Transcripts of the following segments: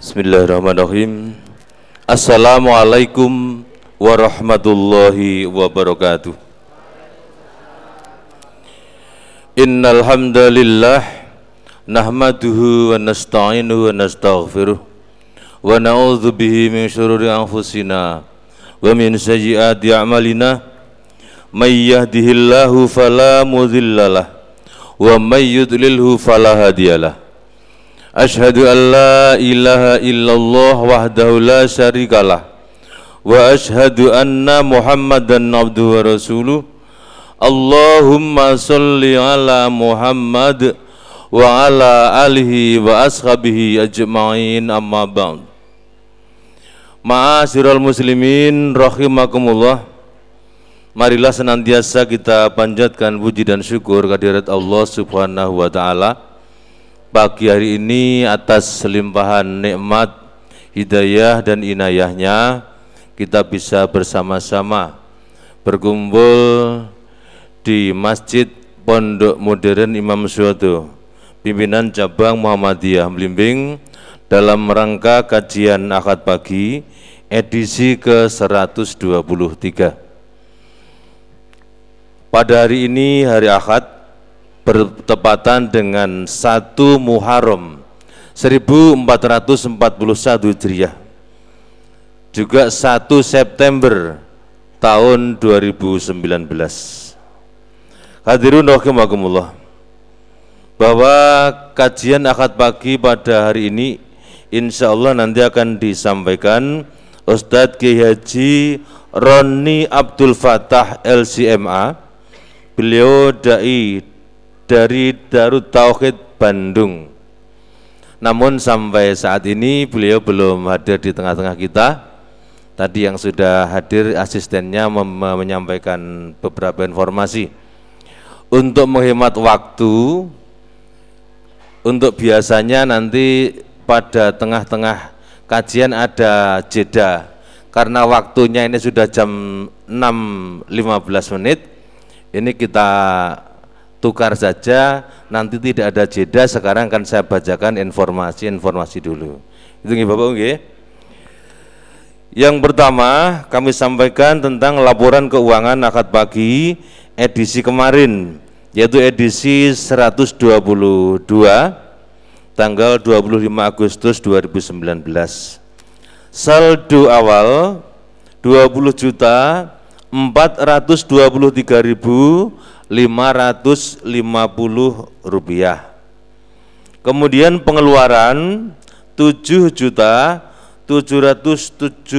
Bismillahirrahmanirrahim. Assalamualaikum warahmatullahi wabarakatuh. Innal hamdalillah nahmaduhu wa nasta'inuhu wa nastaghfiruh wa na'udzu bihi min shururi anfusina wa min sayyiati a'malina may yahdihillahu yudlilhu fala hadiyalah Ashhadu an la ilaha illallah wahdahu la syarikalah wa ashhadu anna Muhammadan abduhu wa rasuluh. Allahumma salli ala Muhammad wa ala alihi wa ashabihi ajma'in amma ba'd. Ma'asyiral muslimin rahimakumullah Marilah senantiasa kita panjatkan puji dan syukur kehadirat Allah Subhanahu wa taala. Pagi hari ini atas limpahan nikmat hidayah dan inayahnya kita bisa bersama-sama berkumpul di Masjid Pondok Modern Imam Suwado pimpinan cabang Muhammadiyah Blimbing dalam rangka kajian akad pagi edisi ke-123 pada hari ini hari akad bertepatan dengan satu Muharram 1441 Hijriah. Juga 1 September tahun 2019 Hadirun rahimakumullah bahwa kajian akad pagi pada hari ini insya Allah nanti akan disampaikan Ustadz Kiai Haji Roni Abdul Fatah LCMA beliau dai dari Darut Tauhid Bandung. Namun sampai saat ini beliau belum hadir di tengah-tengah kita. Tadi yang sudah hadir asistennya menyampaikan beberapa informasi. Untuk menghemat waktu, untuk biasanya nanti pada tengah-tengah kajian ada jeda. Karena waktunya ini sudah jam 6.15 menit, ini kita tukar saja nanti tidak ada jeda. Sekarang akan saya bacakan informasi-informasi dulu. Itu nggih Bapak nggih? Yang pertama kami sampaikan tentang laporan keuangan akad pagi edisi kemarin yaitu edisi 122 tanggal 25 Agustus 2019 saldo awal 20 juta 423 ribu 550 rupiah. Kemudian pengeluaran 7 juta 779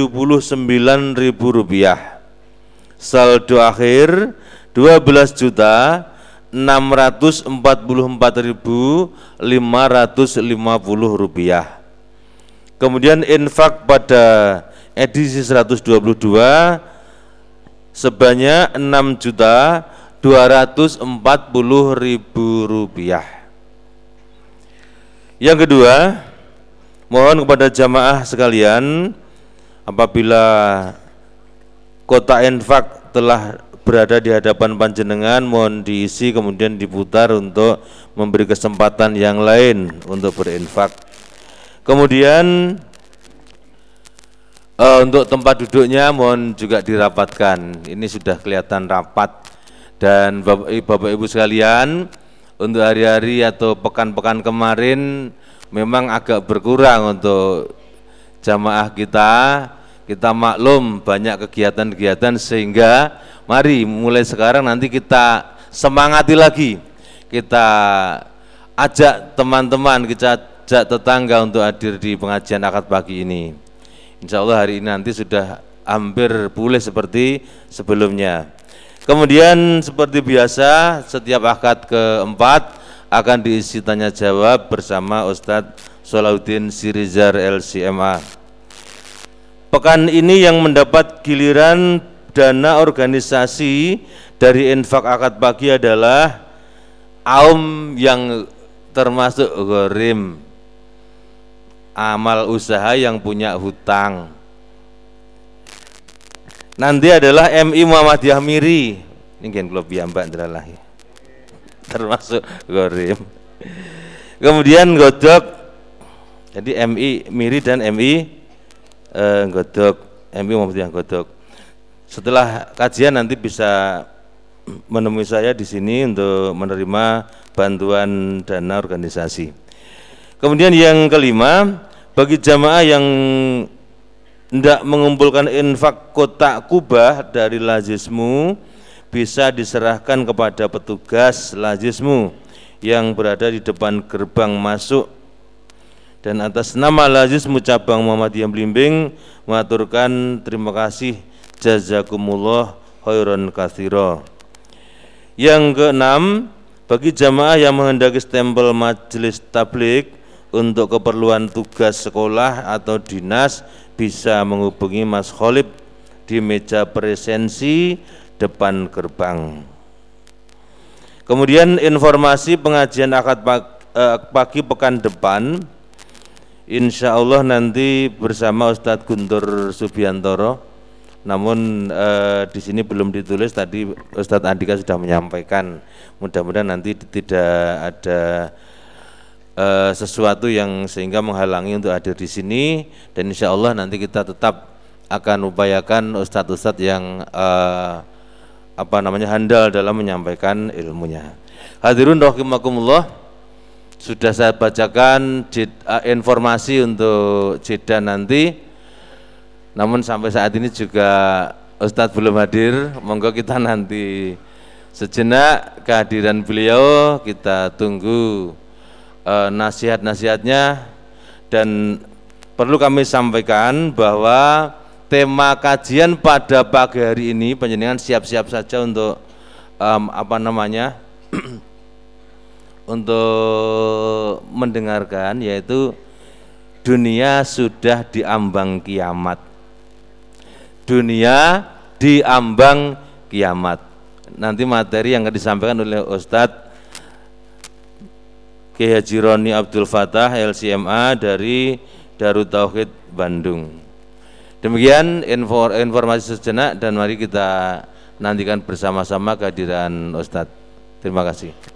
ribu rupiah. Saldo akhir 12 juta 644 ribu 550 rupiah. Kemudian infak pada edisi 122 sebanyak 6 juta 240 ribu rupiah. Yang kedua, mohon kepada jamaah sekalian apabila kota infak telah berada di hadapan panjenengan mohon diisi kemudian diputar untuk memberi kesempatan yang lain untuk berinfak. Kemudian uh, untuk tempat duduknya mohon juga dirapatkan. Ini sudah kelihatan rapat dan Bapak Ibu sekalian, untuk hari-hari atau pekan-pekan kemarin memang agak berkurang untuk jamaah kita. Kita maklum banyak kegiatan-kegiatan sehingga mari mulai sekarang nanti kita semangati lagi. Kita ajak teman-teman, kita ajak tetangga untuk hadir di pengajian akad pagi ini. Insya Allah hari ini nanti sudah hampir pulih seperti sebelumnya. Kemudian seperti biasa setiap akad keempat akan diisi tanya jawab bersama Ustadz Solahuddin Sirizar LCMA. Pekan ini yang mendapat giliran dana organisasi dari infak akad pagi adalah Aum yang termasuk gorim amal usaha yang punya hutang. Nanti adalah MI Muhammadiyah Miri. Ini kan kalau mbak adalah termasuk gorim. Kemudian godok. Jadi MI Miri dan MI eh, godok. MI Muhammadiyah godok. Setelah kajian nanti bisa menemui saya di sini untuk menerima bantuan dana organisasi. Kemudian yang kelima, bagi jamaah yang tidak mengumpulkan infak kotak kubah dari lazismu bisa diserahkan kepada petugas lazismu yang berada di depan gerbang masuk dan atas nama lazismu cabang Muhammadiyah Blimbing mengaturkan terima kasih jazakumullah khairan katsira. Yang keenam, bagi jamaah yang menghendaki stempel majelis tablik untuk keperluan tugas sekolah atau dinas bisa menghubungi Mas Khalid di meja presensi depan gerbang. Kemudian informasi pengajian akad eh, pagi pekan depan. Insya Allah nanti bersama Ustadz Guntur Subiantoro. Namun eh, di sini belum ditulis tadi Ustadz Andika sudah menyampaikan. Mudah-mudahan nanti tidak ada uh, sesuatu yang sehingga menghalangi untuk hadir di sini dan insya Allah nanti kita tetap akan upayakan ustadz-ustadz yang uh, apa namanya handal dalam menyampaikan ilmunya. Hadirun rahimakumullah sudah saya bacakan uh, informasi untuk jeda nanti. Namun sampai saat ini juga Ustadz belum hadir. Monggo kita nanti sejenak kehadiran beliau kita tunggu uh, nasihat-nasihatnya dan perlu kami sampaikan bahwa tema kajian pada pagi hari ini penjenengan siap-siap saja untuk um, apa namanya untuk mendengarkan yaitu dunia sudah diambang kiamat. Dunia diambang kiamat. Nanti materi yang akan disampaikan oleh Ustadz Kiai Haji Roni Abdul Fatah LCMA dari Darut Tauhid Bandung. Demikian info, informasi sejenak dan mari kita nantikan bersama-sama kehadiran Ustadz. Terima kasih.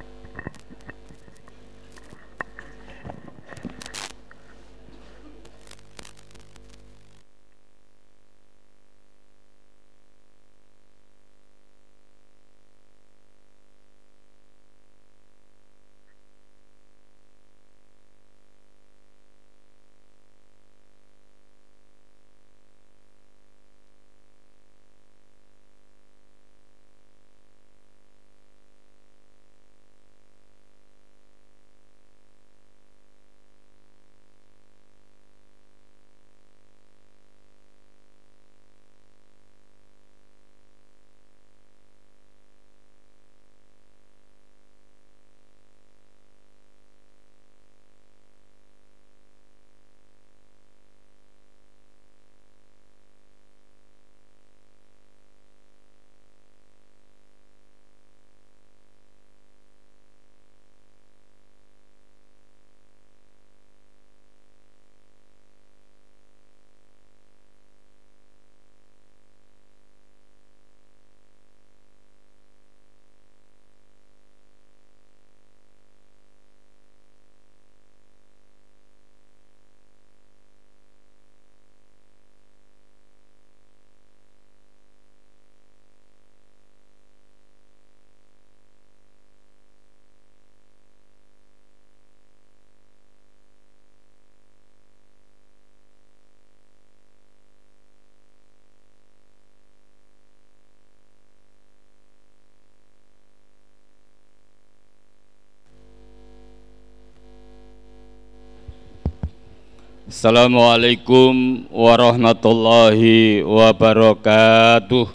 Assalamualaikum warahmatullahi wabarakatuh.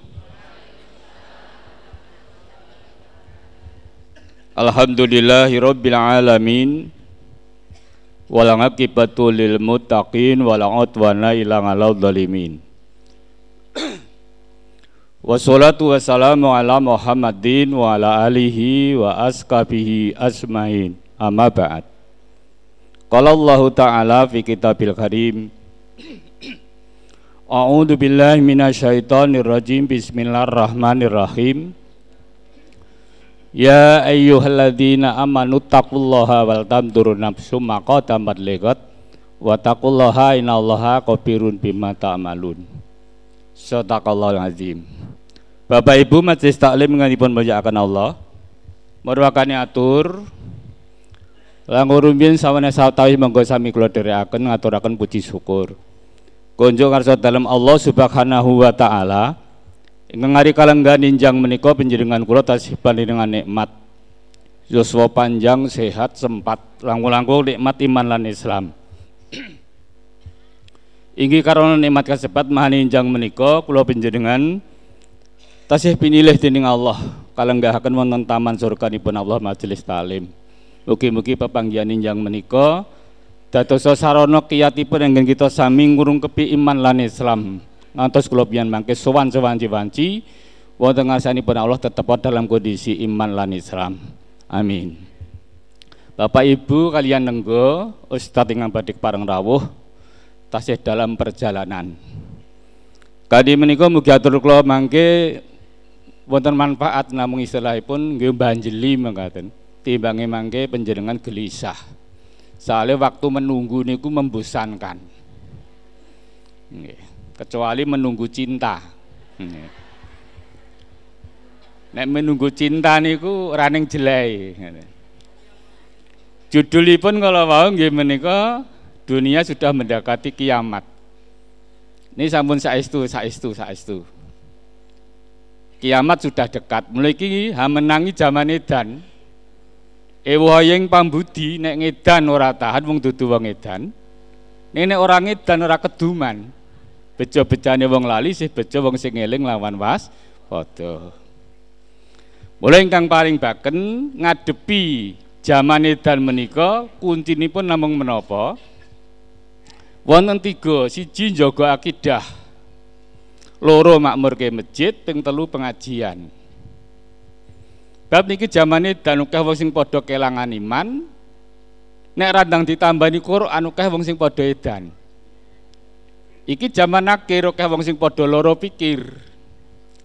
Alhamdulillahi rabbil alamin wal aqibatu lil muttaqin wal. Wassalatu wassalamu ala Muhammadin wa ala alihi wa askabihi asmain. Amma ba'd. Qala Allah Ta'ala fi kitabil karim A'udzu billahi minasyaitonir rajim Bismillahirrahmanirrahim Ya ayyuhalladzina amanu taqullaha wal tamdur nafsum ma qaddamat liqat wa taqullaha innallaha khabirun bima ta'malun. Sadaqallahul azim. Bapak Ibu majelis taklim nganipun mulyakaken Allah. Marwakane atur Langkung rumiyin sawane sawetawis monggo sami kula dherekaken ngaturaken puji syukur. Konjo ngarsa dalam Allah Subhanahu wa taala ingkang ari kalenggan ninjang menika panjenengan kula tasih panjenengan nikmat. Yuswa panjang sehat sempat langkung-langkung nikmat iman lan Islam. Inggih karena nikmat kasebat maha ninjang menika kula panjenengan tasih pinilih dening Allah kalenggahaken wonten taman surganipun Allah majelis talim. Mugi-mugi pepanggihan injang menika dados sarana kiyatipun ingkang kita sami ngurungkepi iman lan Islam. Ngantos kula pian mangke sowan-sowan wanci wonten ngarsanipun Allah tetep dalam kondisi iman lan Islam. Amin. Bapak Ibu kalian nenggo Ustaz ingkang badhe pareng rawuh tasih dalam perjalanan. Kadi menika mugi atur kula mangke wonten manfaat namung istilahipun nggih banjeli mangkaten timbangi mangke penjenengan gelisah. Soalnya waktu menunggu niku membosankan. Kecuali menunggu cinta. Nek menunggu cinta niku running jelai judulipun kalau mau nggih menika dunia sudah mendekati kiamat. Ini sampun saestu saestu saestu. Kiamat sudah dekat. Mulai kini menangi zaman edan Ewayeng pambudi nek ngedan ora tahan wong dudu wong edan. Nek orang edan ora keduman. Bejo-bejane wong lali sih bejo wong sing eling lawan was padha. Mulai ingkang paling baken ngadepi zaman edan menika kuncinipun namung menapa? Wonten tiga, siji njaga akidah. Loro makmurke masjid, ping telu pengajian. Bab niki zamane dan wong sing padha kelangan iman. Nek randang ditambani Quran akeh wong sing padha edan. Iki zaman akhir akeh wong sing padha loro pikir.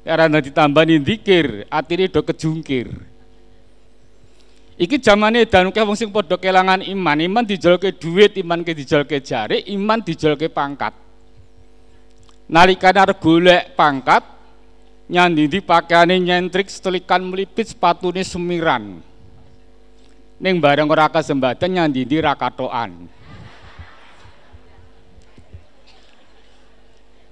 Nek randang ditambani zikir, atine do kejungkir. Iki zamane dan akeh wong sing padha kelangan iman. Iman dijolke duit, iman ke dijolke jari, iman dijolke pangkat. Nalikane arep golek pangkat, nyandidi pakaiane nyentrik setelikan melipit sepatune semiran ning bareng ora kesempatan nyandidi rakatoan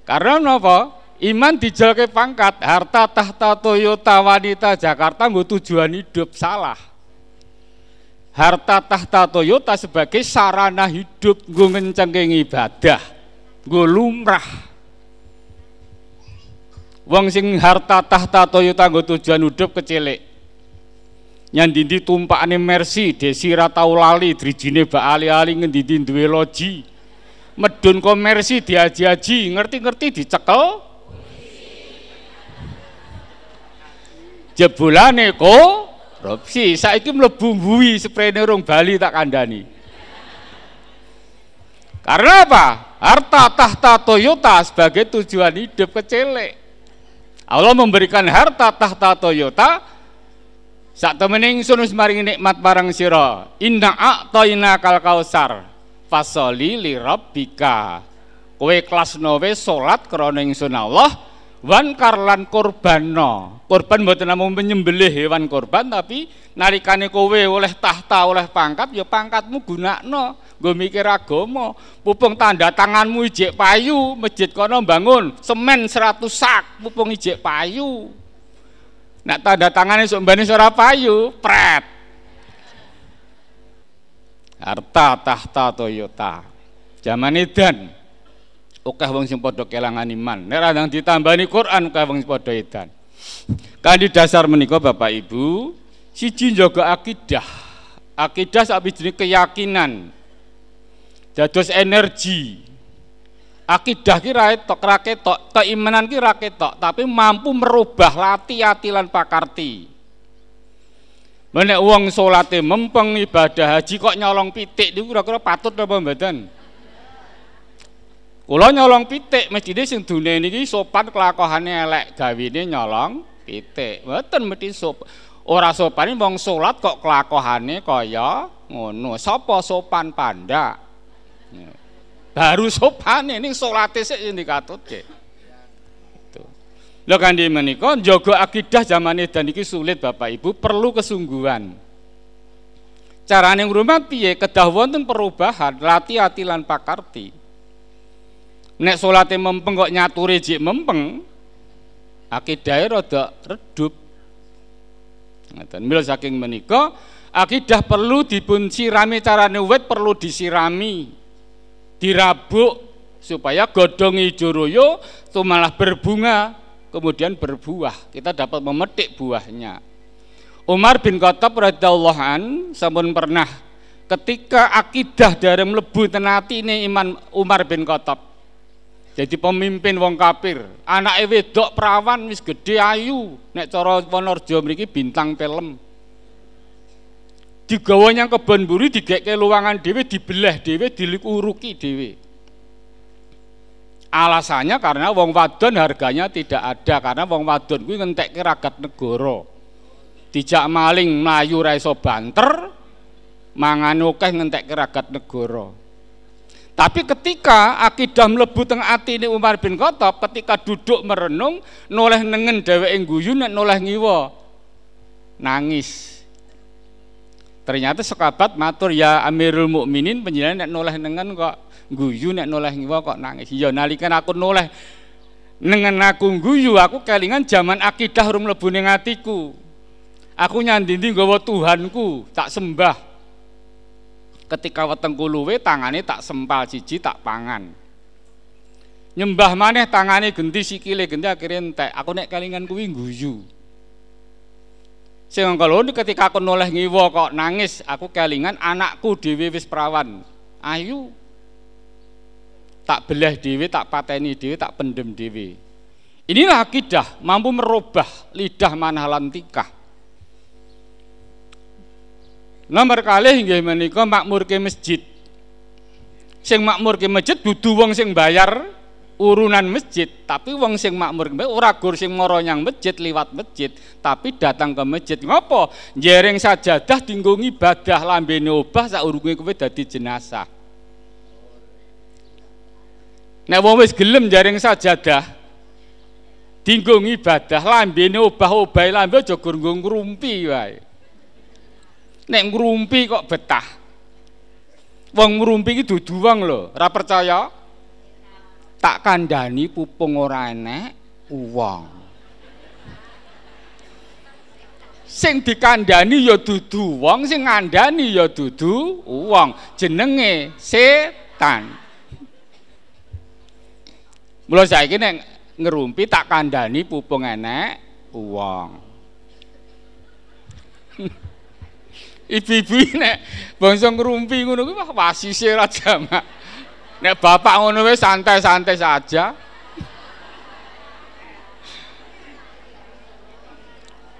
karena apa iman dijalke pangkat harta tahta Toyota wanita Jakarta nggo tujuan hidup salah. Harta tahta Toyota sebagai sarana hidup nggo ngencengke ibadah nggo lumrah Wong sing harta tahta Toyota nggo tujuan hidup kecilik. Nyandindi tumpakane Mercy, desi ra tau lali drijine bak ali-ali ngendi duwe loji. Medun komersi diaji-aji, ngerti-ngerti dicekel. Jebulane korupsi, saiki mlebu mbuhi sprene rong Bali tak kandhani. Karena apa? Harta tahta Toyota sebagai tujuan hidup kecilik. Allah memberikan harta tahta Toyota saat temening sunus maring nikmat barang siro inna a'toina kal kausar fasoli li rabbika. Kowe kelas salat krana ingsun Allah wan karlan kurbano korban mboten namung menyembelih hewan korban tapi nalikane kowe oleh tahta oleh pangkat ya pangkatmu gunakno. Gue mikir agama. Pupung tanda tanganmu ijek payu masjid kono bangun semen 100 sak pupung ijek payu. Nak tanda tangannya sumbani ora payu pret. Harta tahta Toyota. Zaman edan oke wong sing padha kelangan iman nek radang ditambani Quran oke wong sing padha edan. Kan di dasar menika Bapak Ibu siji njaga akidah. Akidah sak keyakinan. Dados energi. Akidah ki ra tok ra ketok keimanan ki ra ketok tapi mampu merubah lati ati lan pakarti. Menek wong salate mempeng ibadah haji kok nyolong pitik niku kira-kira patut apa mboten? Kula nyolong pitik mestine sing dune niki sopan kelakuane elek gawine nyolong pitik. Mboten mesti sopan. Ora sopan wong salat kok kelakuane kaya ngono. Sapa sopan panda? Baru sopan ini salate sik sing dikatutke. Lho kanthi menika njaga akidah zaman edan iki sulit Bapak Ibu, perlu kesungguhan. Carane ngrumat piye? Kedah wonten perubahan, lati-ati lan pakarti. Nek salate mempeng kok nyaturi jik mempeng, akidahe rada redup. Ngeten. Mila saking menika akidah perlu dipun sirami carane wit perlu disirami. Dirabuk supaya godhong ijo royo itu malah berbunga kemudian berbuah. Kita dapat memetik buahnya. Umar bin Khattab radhiyallahu an sampun pernah ketika akidah dari mlebu tenati ini iman Umar bin Khattab jadi pemimpin wong kafir. Anak wedok perawan wis gede ayu. Nek cara Wonorejo mriki bintang film. Digawa yang kebon buri digekke luangan dhewe dibelah dhewe diluruki dhewe. Alasannya karena wong wadon harganya tidak ada. Karena wong wadon kuwi ngentekke ragat negara. Dijak maling mlayu ra iso banter mangan akeh ngentekke ragat negara tapi ketika akidah mlebu teng ini Umar bin Khattab ketika duduk merenung noleh nengen dheweke guyu noleh ngiwa nangis. Ternyata sekabat matur ya Amirul Mukminin penjelasan nek noleh nengen kok guyu nek noleh ngiwa kok nangis. Ya nalikan aku noleh nengen aku guyu aku kelingan zaman akidah rum mlebu ning atiku. Aku nyandindi nggawa Tuhanku tak sembah ketika wetengku luwe tangane tak sempal siji tak pangan. Nyembah maneh tangane genti sikile genti akhirnya entek. Aku nek kalingan kuwi guyu sing kalau ketika aku noleh ngiwo kok nangis aku kelingan anakku dhewe wis perawan. Ayu tak belah dhewe tak pateni dhewe tak pendem dhewe. Inilah akidah mampu merubah lidah manhalan tikah Nomor kali nggih menika makmurke masjid. Sing makmurke masjid dudu wong sing bayar urunan masjid, tapi wong sing makmur ora gur sing mara nyang masjid liwat masjid, tapi datang ke masjid. Ngopo? Jereng sajadah dinggo ibadah lambene obah saurunge kowe dadi jenazah. Nek wong wis gelem jaring sajadah dinggo ibadah lambene obah-obah lambe aja gur ngrumpi wae. Nek ngrumpi kok betah. Wong ngrumpi iki dudu wong lho, ora percaya? Tak kandhani pupung ora enek wong. Sing dikandhani ya dudu wong, sing ngandhani ya dudu wong. Jenenge setan. Mula saiki nek ngerumpi tak kandhani pupung enek wong. Ibu-ibu nek bangsa ngrumpi ngono kuwi wah wasise ra jamak. Nek bapak ngono wis santai-santai saja.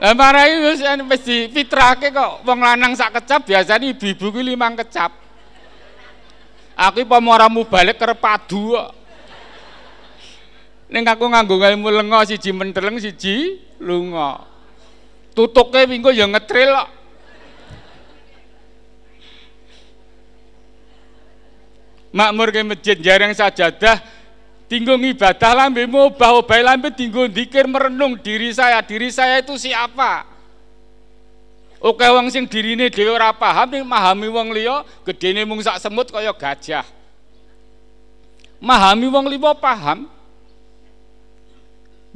Lah marai wis wis difitrahke kok wong lanang sak kecap biasane ibu-ibu kuwi limang kecap. Aku apa moramu balik kerep padu kok. Ning aku nganggo ilmu lenga siji menteleng siji lunga. Tutuke wingko ya ngetril kok. Makmur ke masjid jarang sajadah tinggung ibadah lambe mubah obah lambe tinggung dikir merenung diri saya diri saya itu siapa Oke wong sing dirine dhewe ora paham ning mahami wong liya gedene mung sak semut kaya gajah. Mahami wong liya paham.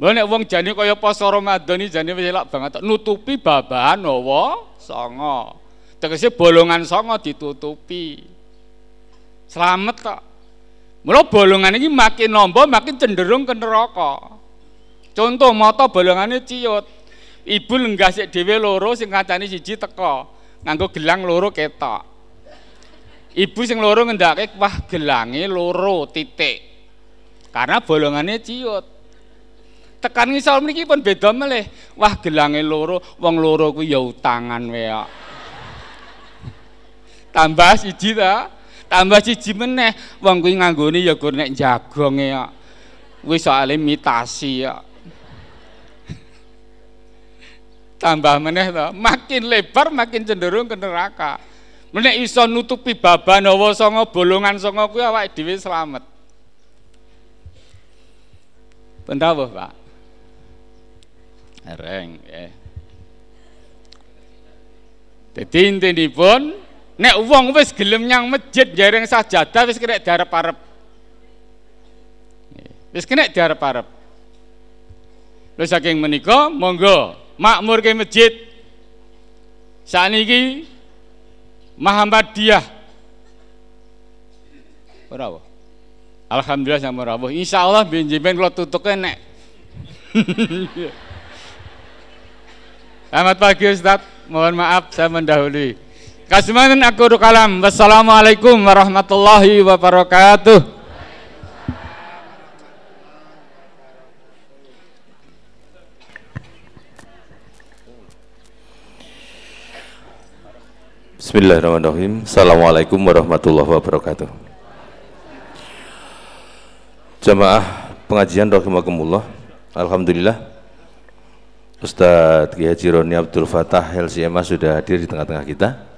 Lha nek wong jane kaya poso Ramadan jane wis elak banget nutupi babahan hawa sanga. Tegese bolongan sanga ditutupi. Selamat kok. Mula bolongan ini makin nombor makin cenderung ke neraka. Contoh mata bolongannya ciut. Ibu sik dhewe loro sing kancane siji teko. Nganggo gelang loro ketok. Ibu sing loro ngendake wah gelange loro titik. Karena bolongannya ciut. Tekan ngisor mriki pun beda melih. Wah gelange loro, wong loro kuwi ya utangan wae. Tambah siji ta tambah siji meneh wong kuwi nganggone ya gur nek jagonge kok wis soal imitasi ya tambah meneh to, makin lebar makin cenderung ke neraka. Menek iso nutupi baban hawa songo bolongan songo kuwi awake dhewe slamet. Pentawuh, Pak. Reng, eh. Dadi intinipun nek wong wis gelem nyang masjid jareng sajadah wis kena diarep-arep. Wis kena diarep-arep. Lha saking menika monggo makmur ke masjid. Saniki Muhammadiyah. Ora apa? Alhamdulillah sama rawuh. Insyaallah benjemen kula tutuke nek. Selamat pagi Ustaz. Mohon maaf saya mendahului. Kasmanan aku kalam. Wassalamualaikum warahmatullahi wabarakatuh. Bismillahirrahmanirrahim. Assalamualaikum warahmatullahi wabarakatuh. Jamaah pengajian rahimakumullah. Alhamdulillah Ustadz Kiai Haji Roni Abdul Fatah LCMA sudah hadir di tengah-tengah kita.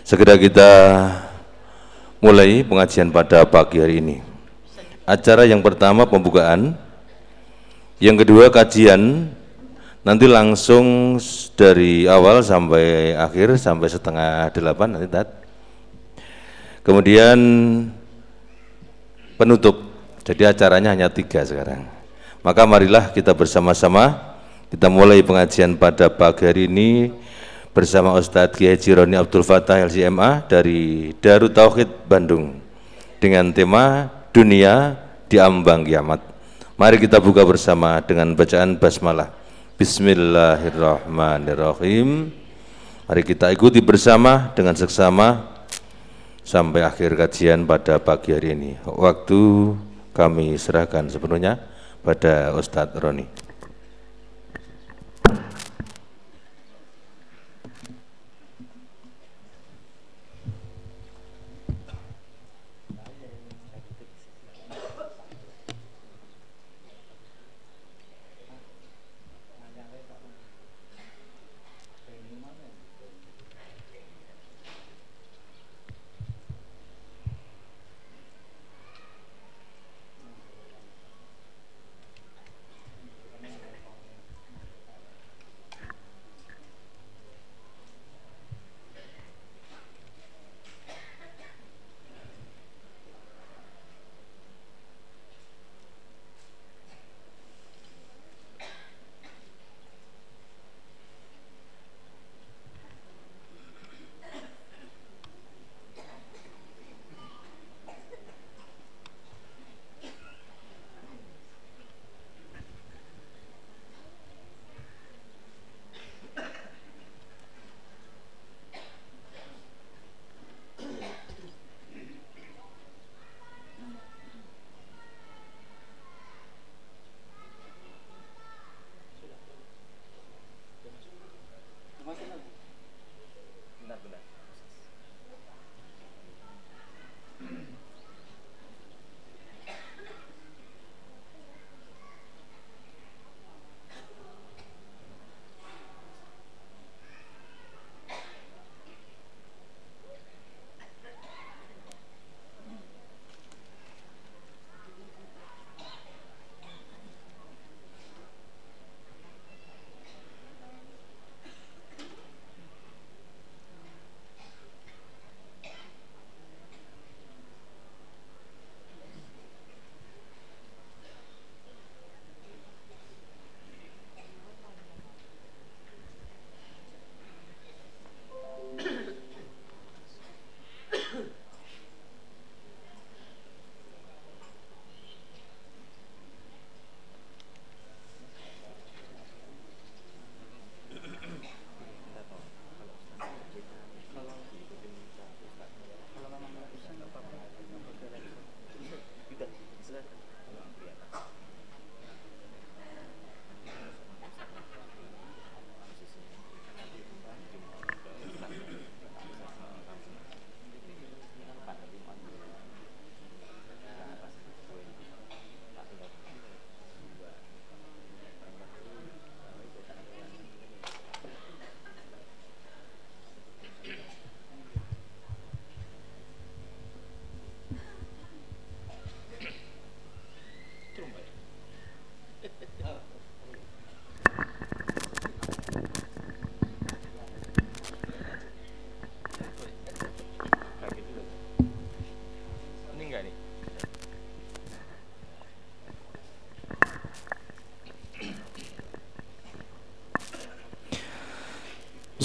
Segera kita mulai pengajian pada pagi hari ini. Acara yang pertama pembukaan, yang kedua kajian, nanti langsung dari awal sampai akhir sampai setengah delapan nanti tat. Kemudian penutup, jadi acaranya hanya tiga sekarang. Maka marilah kita bersama-sama kita mulai pengajian pada pagi hari ini bersama Ustadz Kiai Jironi Abdul Fatah LCMA dari Darut Tauhid Bandung dengan tema Dunia di Ambang Kiamat. Mari kita buka bersama dengan bacaan basmalah. Bismillahirrahmanirrahim. Mari kita ikuti bersama dengan seksama sampai akhir kajian pada pagi hari ini. Waktu kami serahkan sepenuhnya pada Ustadz Roni.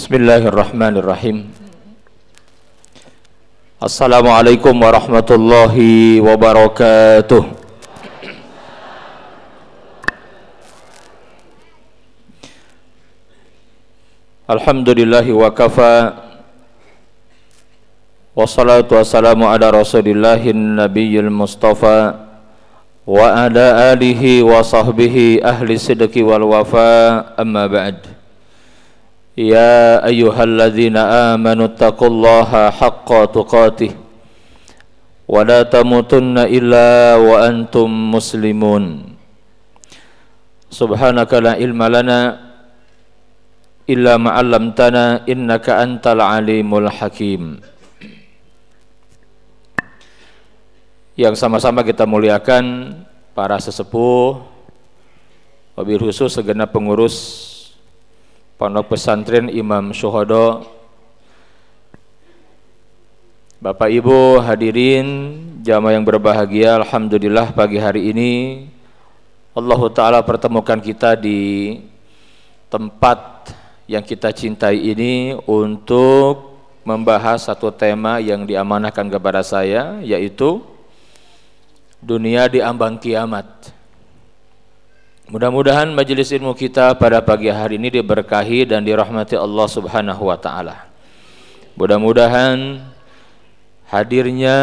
Bismillahirrahmanirrahim. Assalamualaikum warahmatullahi wabarakatuh. Alhamdulillahi wa kafa Wassalatu wassalamu ala rasulillahin nabiyil mustafa Wa ala alihi wa sahbihi ahli sidqi wal wafa amma ba'd يا أيها الذين آمنوا اتقوا الله حق تقاته ولا تموتن إلا وأنتم مسلمون سبحانك لا علم لنا إلا ما علمتنا إنك أنت العليم الحكيم yang sama-sama kita muliakan para sesepuh, wabil khusus segenap pengurus Pondok Pesantren Imam Syuhada Bapak Ibu hadirin jamaah yang berbahagia Alhamdulillah pagi hari ini Allah Ta'ala pertemukan kita di tempat yang kita cintai ini untuk membahas satu tema yang diamanahkan kepada saya yaitu dunia di ambang kiamat Mudah-mudahan majelis ilmu kita pada pagi hari ini diberkahi dan dirahmati Allah Subhanahu wa taala. Mudah-mudahan hadirnya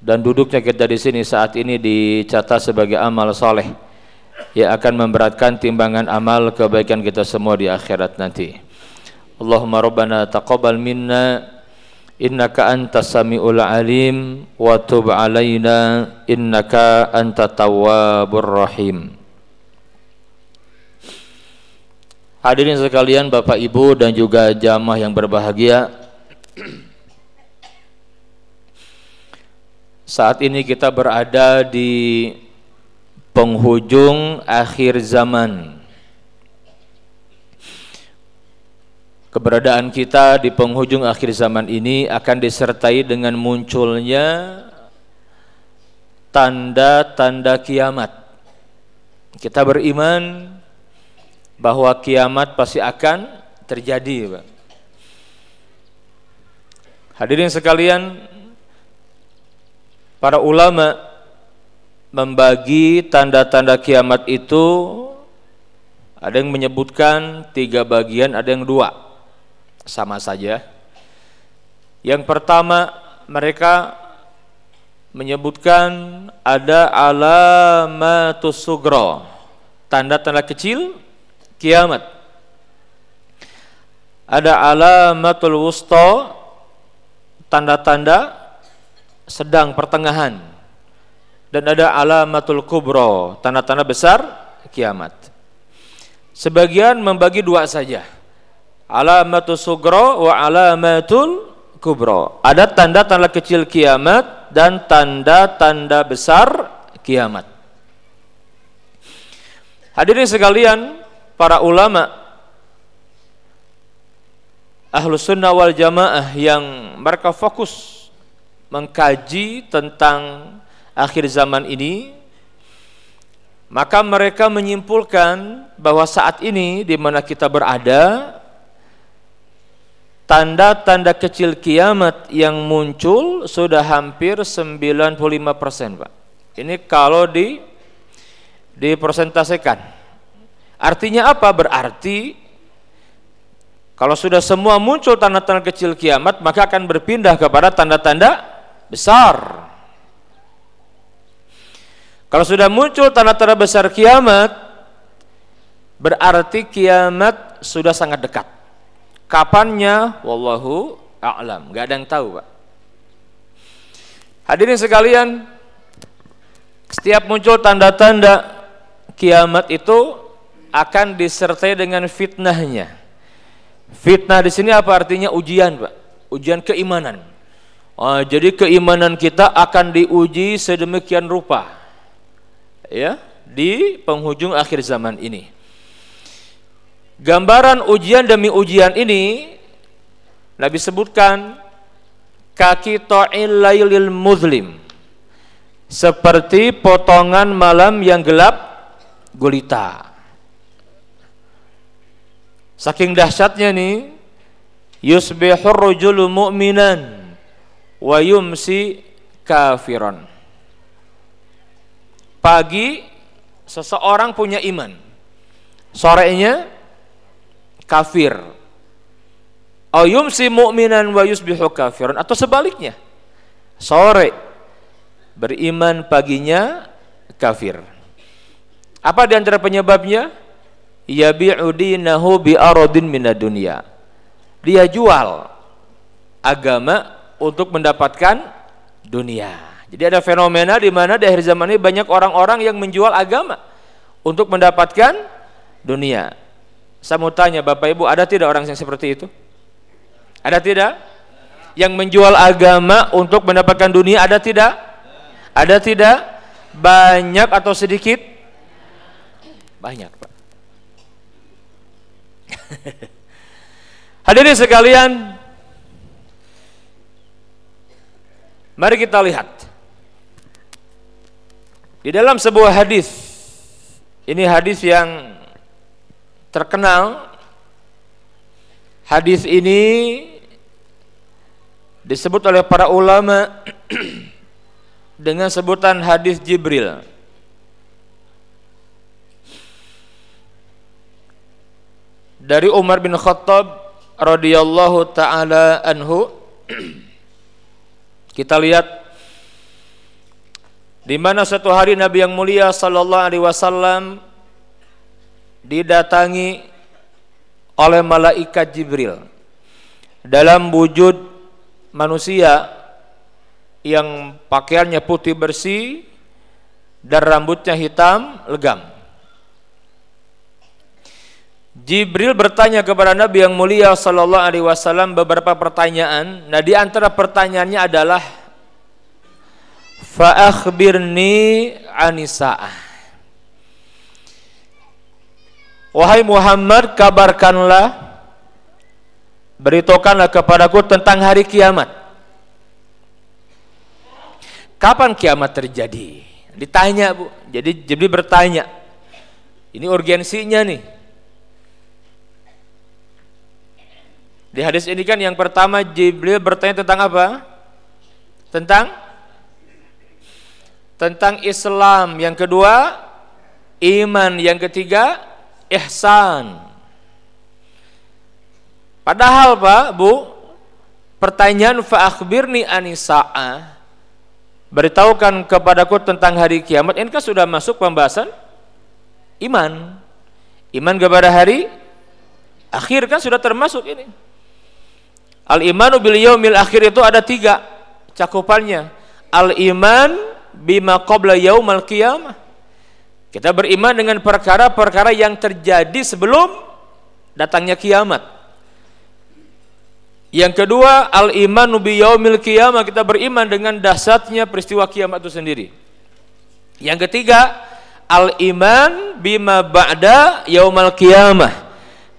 dan duduknya kita di sini saat ini dicatat sebagai amal soleh yang akan memberatkan timbangan amal kebaikan kita semua di akhirat nanti. Allahumma rabbana taqabbal minna innaka antas samiul alim wa tub alaina innaka antat tawwabur rahim. Hadirin sekalian Bapak Ibu dan juga jamaah yang berbahagia. Saat ini kita berada di penghujung akhir zaman. Keberadaan kita di penghujung akhir zaman ini akan disertai dengan munculnya tanda-tanda kiamat. Kita beriman bahwa kiamat pasti akan terjadi. Hadirin sekalian, para ulama membagi tanda-tanda kiamat itu ada yang menyebutkan tiga bagian, ada yang dua, sama saja. Yang pertama mereka menyebutkan ada alamatus sugro, tanda-tanda kecil kiamat. Ada alamatul wusta tanda-tanda sedang pertengahan dan ada alamatul kubro tanda-tanda besar kiamat. Sebagian membagi dua saja. Alamatul sugro wa alamatul kubro. Ada tanda-tanda kecil kiamat dan tanda-tanda besar kiamat. Hadirin sekalian, para ulama ahlus sunnah wal jamaah yang mereka fokus mengkaji tentang akhir zaman ini maka mereka menyimpulkan bahwa saat ini di mana kita berada tanda-tanda kecil kiamat yang muncul sudah hampir 95% Pak. Ini kalau di dipresentasikan Artinya apa? Berarti kalau sudah semua muncul tanda-tanda kecil kiamat, maka akan berpindah kepada tanda-tanda besar. Kalau sudah muncul tanda-tanda besar kiamat, berarti kiamat sudah sangat dekat. Kapannya? Wallahu a'lam. Gak ada yang tahu, Pak. Hadirin sekalian, setiap muncul tanda-tanda kiamat itu akan disertai dengan fitnahnya. Fitnah di sini apa artinya ujian, Pak? Ujian keimanan. Oh, jadi keimanan kita akan diuji sedemikian rupa. Ya, di penghujung akhir zaman ini. Gambaran ujian demi ujian ini Nabi sebutkan kaki ta'il lailil muzlim seperti potongan malam yang gelap gulita Saking dahsyatnya nih, yusbihur rajulu mu'minan wa yumsi kafiran. Pagi seseorang punya iman. Sorenya kafir. Au yumsi mu'minan wa yusbihu kafiran atau sebaliknya. Sore beriman paginya kafir. Apa di antara penyebabnya? Yabi'u dinahu bi aradin minad dunya. Dia jual agama untuk mendapatkan dunia. Jadi ada fenomena di mana di akhir zaman ini banyak orang-orang yang menjual agama untuk mendapatkan dunia. Saya mau tanya Bapak Ibu, ada tidak orang yang seperti itu? Ada tidak? Yang menjual agama untuk mendapatkan dunia ada tidak? Ada tidak? Banyak atau sedikit? Banyak, Pak. Hadirin sekalian, mari kita lihat. Di dalam sebuah hadis, ini hadis yang terkenal. Hadis ini disebut oleh para ulama dengan sebutan hadis Jibril. Dari Umar bin Khattab radhiyallahu taala anhu kita lihat di mana satu hari Nabi yang mulia sallallahu alaihi wasallam didatangi oleh malaikat Jibril dalam wujud manusia yang pakaiannya putih bersih dan rambutnya hitam legam Jibril bertanya kepada Nabi yang mulia sallallahu alaihi wasallam beberapa pertanyaan. Nah, di antara pertanyaannya adalah fa akhbirni anisaah. Wahai Muhammad, kabarkanlah beritahukanlah kepadaku tentang hari kiamat. Kapan kiamat terjadi? Ditanya, Bu. Jadi Jibril bertanya. Ini urgensinya nih Di hadis ini kan yang pertama Jibril bertanya tentang apa? Tentang tentang Islam. Yang kedua iman. Yang ketiga ihsan. Padahal Pak, Bu, pertanyaan fa akhbirni anisa'a beritahukan kepadaku tentang hari kiamat ini kan sudah masuk pembahasan iman iman kepada hari akhir kan sudah termasuk ini Al imanu bil yaumil akhir itu ada tiga cakupannya. Al iman bima qabla yaumal qiyamah. Kita beriman dengan perkara-perkara yang terjadi sebelum datangnya kiamat. Yang kedua, al iman bi yaumil qiyamah, kita beriman dengan dahsyatnya peristiwa kiamat itu sendiri. Yang ketiga, al iman bima ba'da yaumal qiyamah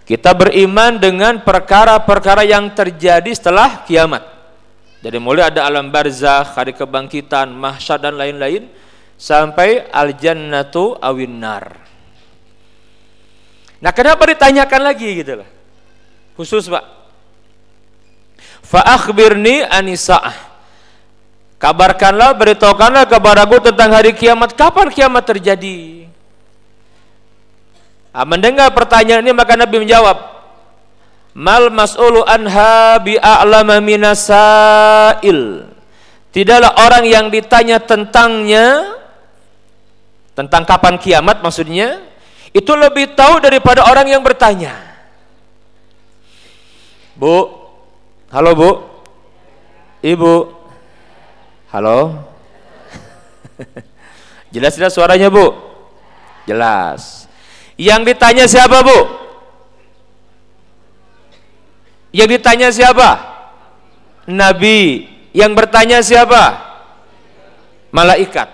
kita beriman dengan perkara-perkara yang terjadi setelah kiamat. Jadi mulai ada alam barzah, hari kebangkitan, mahsyar dan lain-lain sampai al jannatu awin nar. Nah, kenapa ditanyakan lagi gitu lah? Khusus, Pak. Fa akhbirni anisa'ah. Kabarkanlah, beritahukanlah kepadaku tentang hari kiamat. Kapan kiamat terjadi? Nah, mendengar pertanyaan ini maka Nabi menjawab, Mal mas'ulu anha bi'a'lama minasail. Tidaklah orang yang ditanya tentangnya tentang kapan kiamat maksudnya itu lebih tahu daripada orang yang bertanya. Bu, halo Bu, Ibu, halo. Jelas tidak suaranya Bu? Jelas. Yang ditanya siapa bu? Yang ditanya siapa? Nabi. Yang bertanya siapa? Malaikat.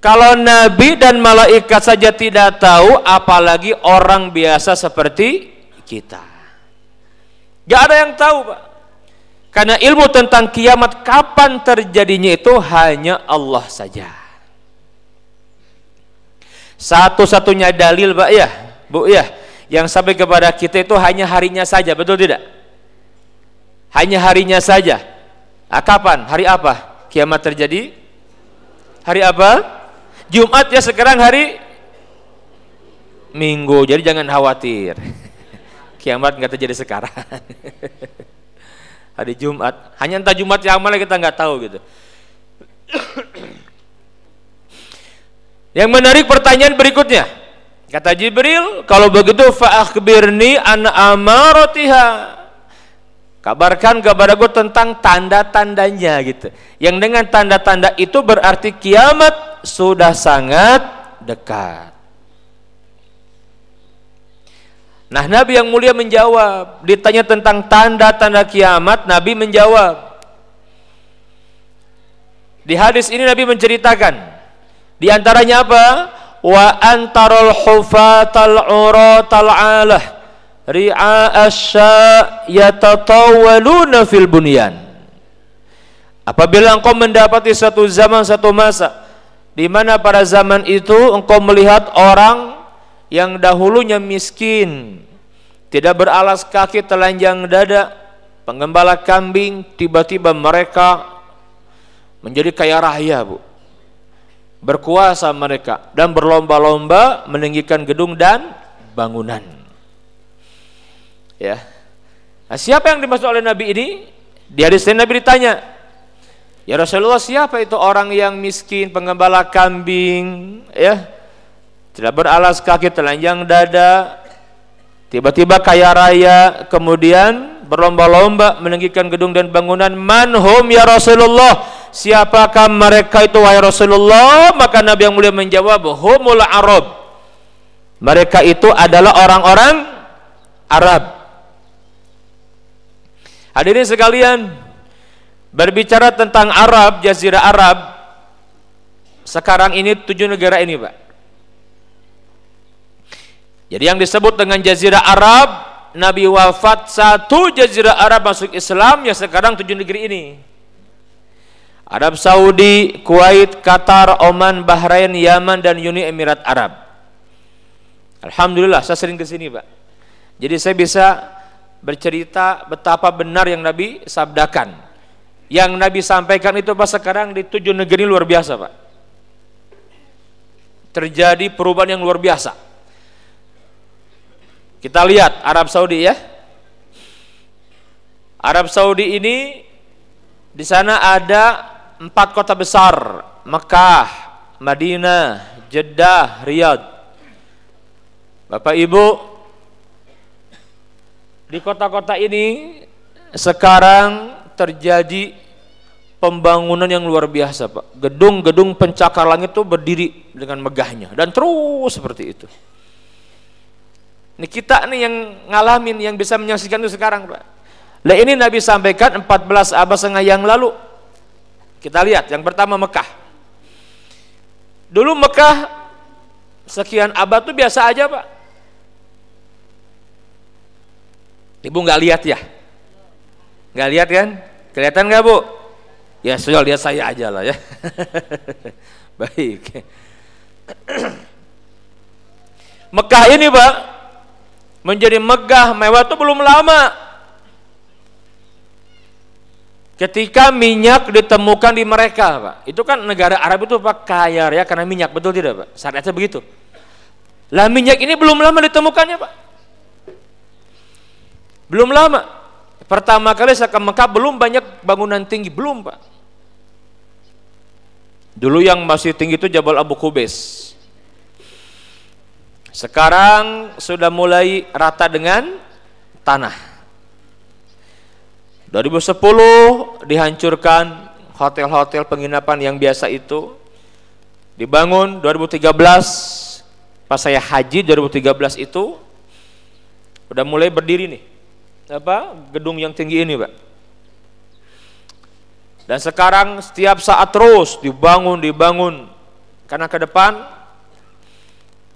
Kalau Nabi dan malaikat saja tidak tahu, apalagi orang biasa seperti kita. Gak ada yang tahu, Pak. Karena ilmu tentang kiamat kapan terjadinya itu hanya Allah saja. Satu-satunya dalil Pak ya, Bu ya, yang sampai kepada kita itu hanya harinya saja, betul tidak? Hanya harinya saja. Nah, kapan? Hari apa? Kiamat terjadi? Hari apa? Jumat ya sekarang hari Minggu. Jadi jangan khawatir. Kiamat nggak terjadi sekarang. hari Jumat. Hanya entah Jumat yang mana kita nggak tahu gitu. Yang menarik pertanyaan berikutnya. Kata Jibril, kalau begitu fa'akhbirni an amaratiha. Kabarkan kepadaku tentang tanda-tandanya gitu. Yang dengan tanda-tanda itu berarti kiamat sudah sangat dekat. Nah, Nabi yang mulia menjawab, ditanya tentang tanda-tanda kiamat, Nabi menjawab. Di hadis ini Nabi menceritakan di antaranya apa? Wa antarul hufatal uratal alah ri'a asya yatatawaluna fil bunyan. Apabila engkau mendapati satu zaman satu masa di mana pada zaman itu engkau melihat orang yang dahulunya miskin, tidak beralas kaki telanjang dada, penggembala kambing, tiba-tiba mereka menjadi kaya raya, Bu berkuasa mereka dan berlomba-lomba meninggikan gedung dan bangunan. Ya. Nah, siapa yang dimaksud oleh Nabi ini? Di hadis Nabi ditanya, "Ya Rasulullah, siapa itu orang yang miskin, pengembala kambing, ya? Tidak beralas kaki, telanjang dada, tiba-tiba kaya raya, kemudian berlomba-lomba meninggikan gedung dan bangunan. Manhum ya Rasulullah?" Siapakah mereka itu wahai Rasulullah? Maka Nabi yang mulia menjawab humul arab. Mereka itu adalah orang-orang Arab. Hadirin sekalian berbicara tentang Arab jazirah Arab sekarang ini tujuh negara ini Pak. Jadi yang disebut dengan jazirah Arab Nabi wafat satu jazirah Arab masuk Islam ya sekarang tujuh negeri ini Arab Saudi, Kuwait, Qatar, Oman, Bahrain, Yaman dan Uni Emirat Arab. Alhamdulillah saya sering ke sini, Pak. Jadi saya bisa bercerita betapa benar yang Nabi sabdakan. Yang Nabi sampaikan itu pas sekarang di tujuh negeri luar biasa, Pak. Terjadi perubahan yang luar biasa. Kita lihat Arab Saudi ya. Arab Saudi ini di sana ada empat kota besar Mekah, Madinah, Jeddah, Riyadh. Bapak Ibu, di kota-kota ini sekarang terjadi pembangunan yang luar biasa, Pak. Gedung-gedung pencakar langit itu berdiri dengan megahnya dan terus seperti itu. Ini kita nih yang ngalamin, yang bisa menyaksikan itu sekarang, Pak. Nah ini Nabi sampaikan 14 abad setengah yang lalu kita lihat yang pertama Mekah. Dulu Mekah sekian abad tuh biasa aja pak. Ibu nggak lihat ya? Nggak lihat kan? Kelihatan nggak bu? Ya sudah lihat saya aja lah ya. Baik. Mekah ini pak menjadi megah mewah itu belum lama Ketika minyak ditemukan di mereka, Pak. Itu kan negara Arab itu Pak kaya ya karena minyak, betul tidak, Pak? Syariatnya begitu. Lah minyak ini belum lama ditemukannya, Pak. Belum lama. Pertama kali saya ke Mekah belum banyak bangunan tinggi, belum, Pak. Dulu yang masih tinggi itu Jabal Abu Kubes. Sekarang sudah mulai rata dengan tanah 2010 dihancurkan hotel-hotel penginapan yang biasa itu. Dibangun 2013 pas saya haji 2013 itu udah mulai berdiri nih. Apa? Gedung yang tinggi ini pak. Dan sekarang setiap saat terus dibangun dibangun. Karena ke depan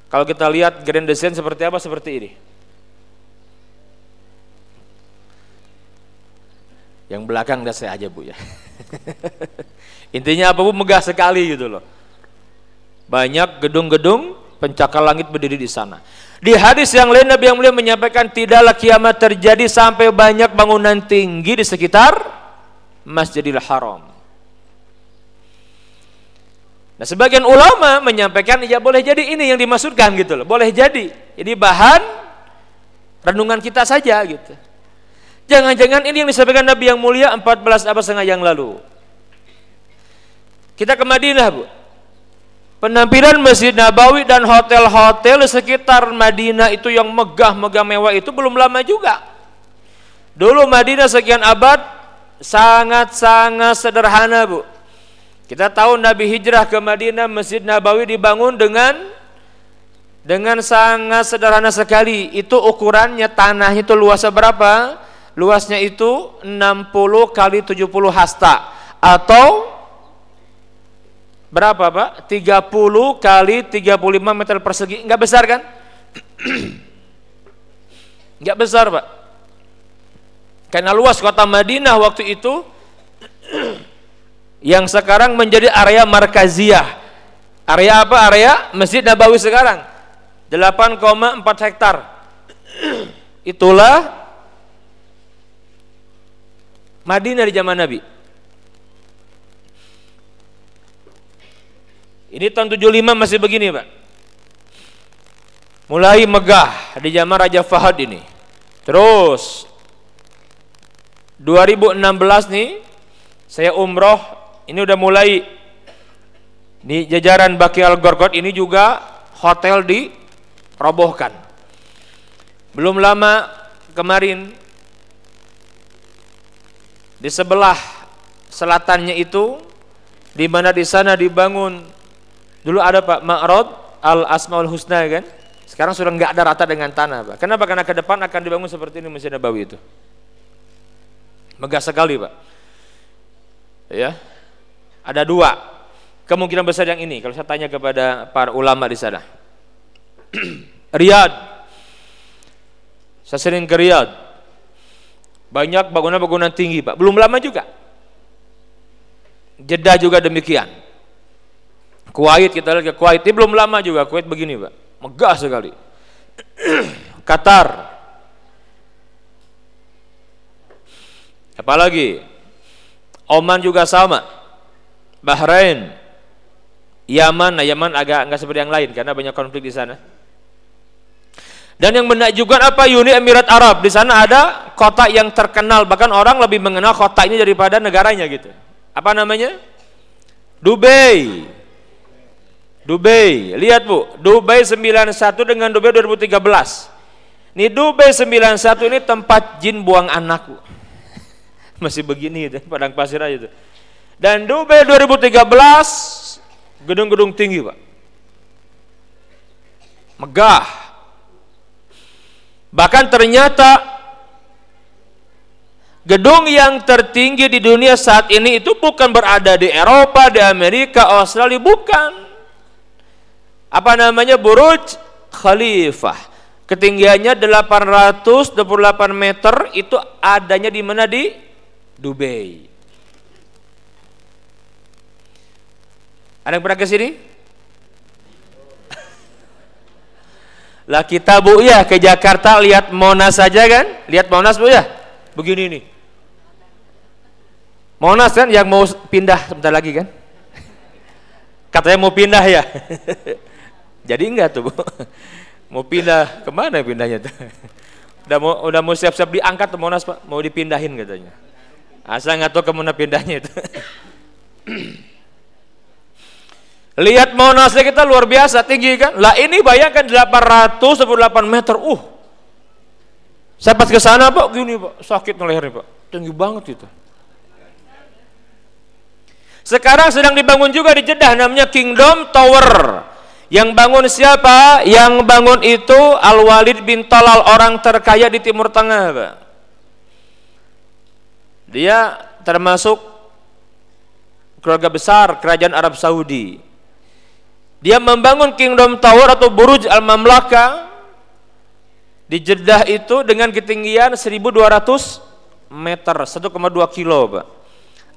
kalau kita lihat grand design seperti apa seperti ini Yang belakang udah saya aja bu ya. Intinya apa bu megah sekali gitu loh. Banyak gedung-gedung pencakar langit berdiri di sana. Di hadis yang lain Nabi yang mulia menyampaikan tidaklah kiamat terjadi sampai banyak bangunan tinggi di sekitar Masjidil Haram. Nah, sebagian ulama menyampaikan ya boleh jadi ini yang dimaksudkan gitu loh. Boleh jadi. Ini bahan renungan kita saja gitu. Jangan-jangan ini yang disampaikan Nabi yang mulia 14 abad setengah yang lalu. Kita ke Madinah, Bu. Penampilan Masjid Nabawi dan hotel-hotel sekitar Madinah itu yang megah-megah mewah itu belum lama juga. Dulu Madinah sekian abad sangat-sangat sederhana, Bu. Kita tahu Nabi hijrah ke Madinah, Masjid Nabawi dibangun dengan dengan sangat sederhana sekali. Itu ukurannya tanahnya itu luasnya berapa? Luasnya itu 60 kali 70 hasta atau berapa Pak? 30 kali 35 meter persegi enggak besar kan? enggak besar Pak karena luas kota Madinah waktu itu yang sekarang menjadi area markaziyah area apa? area Masjid Nabawi sekarang 8,4 hektar itulah Madinah di zaman Nabi. Ini tahun 75 masih begini, Pak. Mulai megah di zaman Raja Fahad ini. Terus 2016 nih saya umroh ini udah mulai di jajaran Baki Al Gorgot ini juga hotel dirobohkan. Belum lama kemarin di sebelah selatannya itu di mana di sana dibangun dulu ada Pak Ma'rad Al Asmaul Husna kan? Sekarang sudah nggak ada rata dengan tanah Pak. Kenapa? Karena ke depan akan dibangun seperti ini Masjid Nabawi itu. Megah sekali Pak. Ya. Ada dua kemungkinan besar yang ini kalau saya tanya kepada para ulama di sana. Riyadh. Saya sering ke Riyadh banyak bangunan-bangunan tinggi, Pak. Belum lama juga. Jeddah juga demikian. Kuwait kita lihat ke Kuwait ini belum lama juga Kuwait begini, Pak. Megah sekali. Qatar. Apalagi Oman juga sama. Bahrain. Yaman, nah Yaman agak enggak seperti yang lain karena banyak konflik di sana. Dan yang menakjubkan apa Uni Emirat Arab di sana ada kota yang terkenal bahkan orang lebih mengenal kota ini daripada negaranya gitu. Apa namanya? Dubai. Dubai. Lihat Bu, Dubai 91 dengan Dubai 2013. Ini Dubai 91 ini tempat jin buang anak Bu. Masih begini gitu, padang pasir aja itu. Dan Dubai 2013 gedung-gedung tinggi Pak. Megah, Bahkan ternyata gedung yang tertinggi di dunia saat ini itu bukan berada di Eropa, di Amerika, Australia, bukan. Apa namanya? Burj Khalifah. Ketinggiannya 828 meter itu adanya di mana di Dubai. Ada yang pernah ke sini? Lah kita Bu ya ke Jakarta lihat Monas saja kan? Lihat Monas Bu ya? Begini nih. Monas kan yang mau pindah sebentar lagi kan? Katanya mau pindah ya. Jadi enggak tuh Bu. Mau pindah ke mana pindahnya tuh? Udah mau udah mau siap-siap diangkat tuh Monas Pak, mau dipindahin katanya. Asal nggak tahu ke mana pindahnya itu. Lihat Monasnya kita luar biasa tinggi kan? Lah ini bayangkan 818 meter. Uh. Saya pas ke sana Pak, gini Pak, sakit lehernya Pak. Tinggi banget itu. Sekarang sedang dibangun juga di Jeddah namanya Kingdom Tower. Yang bangun siapa? Yang bangun itu Al-Walid bin Talal orang terkaya di Timur Tengah, Pak. Dia termasuk keluarga besar kerajaan Arab Saudi. Dia membangun Kingdom Tower atau Buruj Al-Mamlaka di Jeddah itu dengan ketinggian 1200 meter, 1,2 kilo, Pak.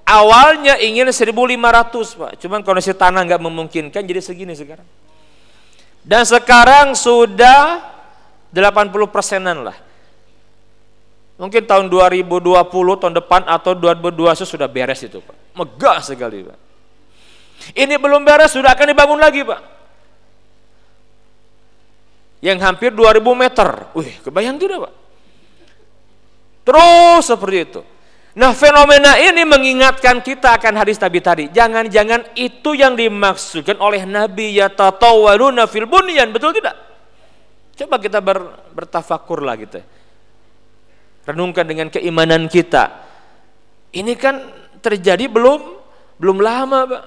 Awalnya ingin 1500, Pak. Cuman kondisi tanah nggak memungkinkan jadi segini sekarang. Dan sekarang sudah 80 persenan lah. Mungkin tahun 2020 tahun depan atau 2021 sudah beres itu Pak. Megah sekali Pak. Ini belum beres sudah akan dibangun lagi Pak. Yang hampir 2000 meter. Wih, kebayang tidak Pak? Terus seperti itu. Nah fenomena ini mengingatkan kita akan hadis Nabi tadi. Jangan-jangan itu yang dimaksudkan oleh Nabi ya tatawaluna fil bunyan. Betul tidak? Coba kita ber, bertafakur lah gitu. Renungkan dengan keimanan kita. Ini kan terjadi belum belum lama Pak.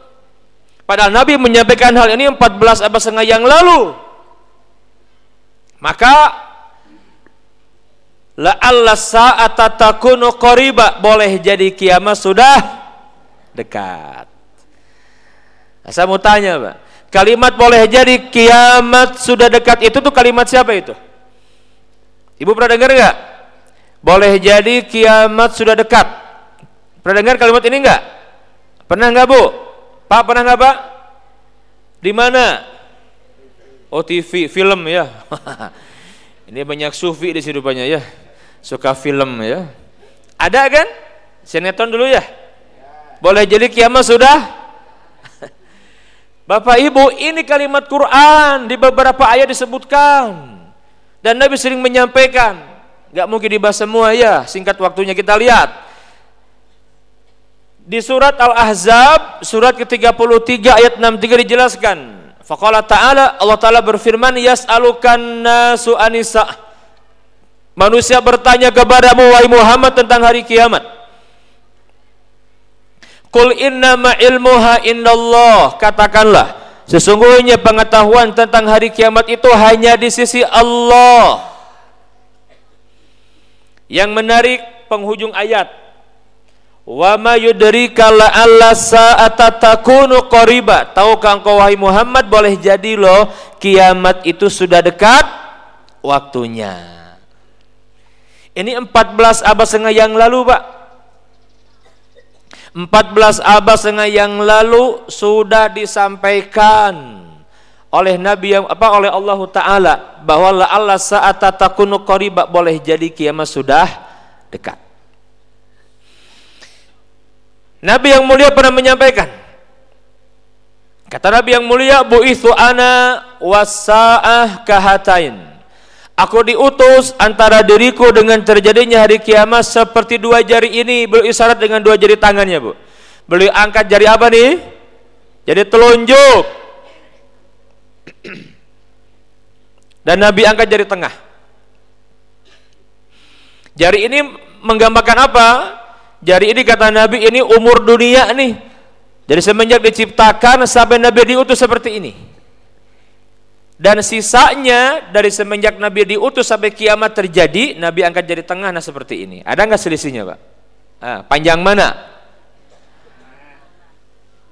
Padahal Nabi menyampaikan hal ini 14 abad setengah yang lalu. Maka La Allah sa'ata takunu qariba boleh jadi kiamat sudah dekat. Saya mau tanya, Pak. Kalimat boleh jadi kiamat sudah dekat itu tuh kalimat siapa itu? Ibu pernah dengar enggak? Boleh jadi kiamat sudah dekat. Pernah dengar kalimat ini enggak? Pernah enggak, Bu? Pak pernah enggak, Pak? Di mana? Oh, TV, film ya. ini banyak sufi di sini rupanya ya suka film ya. Ada kan? Sinetron dulu ya? Boleh jadi kiamat sudah? Bapak Ibu, ini kalimat Quran di beberapa ayat disebutkan. Dan Nabi sering menyampaikan, nggak mungkin dibahas semua ya, singkat waktunya kita lihat. Di surat Al-Ahzab, surat ke-33 ayat 63 dijelaskan. Faqala ta'ala, Allah Ta'ala berfirman, Yas'alukan nasu anisa' Manusia bertanya kepadamu wahai Muhammad tentang hari kiamat. Qul innama ilmuha indallah. Katakanlah, sesungguhnya pengetahuan tentang hari kiamat itu hanya di sisi Allah. Yang menarik penghujung ayat. Wa ma yudrika alla sa'ata takunu qariba. Tahukah engkau wahai Muhammad boleh jadi loh kiamat itu sudah dekat waktunya. Ini 14 abad setengah yang lalu Pak 14 abad setengah yang lalu sudah disampaikan oleh Nabi yang apa oleh Allah Taala bahwa la Allah saat takunu qariba boleh jadi kiamat sudah dekat. Nabi yang mulia pernah menyampaikan kata Nabi yang mulia buithu ana wasaah kahatain Aku diutus antara diriku dengan terjadinya hari kiamat seperti dua jari ini beliau isyarat dengan dua jari tangannya bu. Beliau angkat jari apa nih? Jadi telunjuk. Dan Nabi angkat jari tengah. Jari ini menggambarkan apa? Jari ini kata Nabi ini umur dunia nih. Jadi semenjak diciptakan sampai Nabi diutus seperti ini. Dan sisanya dari semenjak Nabi diutus sampai kiamat terjadi Nabi angkat jadi tengah nah seperti ini. Ada nggak selisihnya Pak? Ah, panjang mana?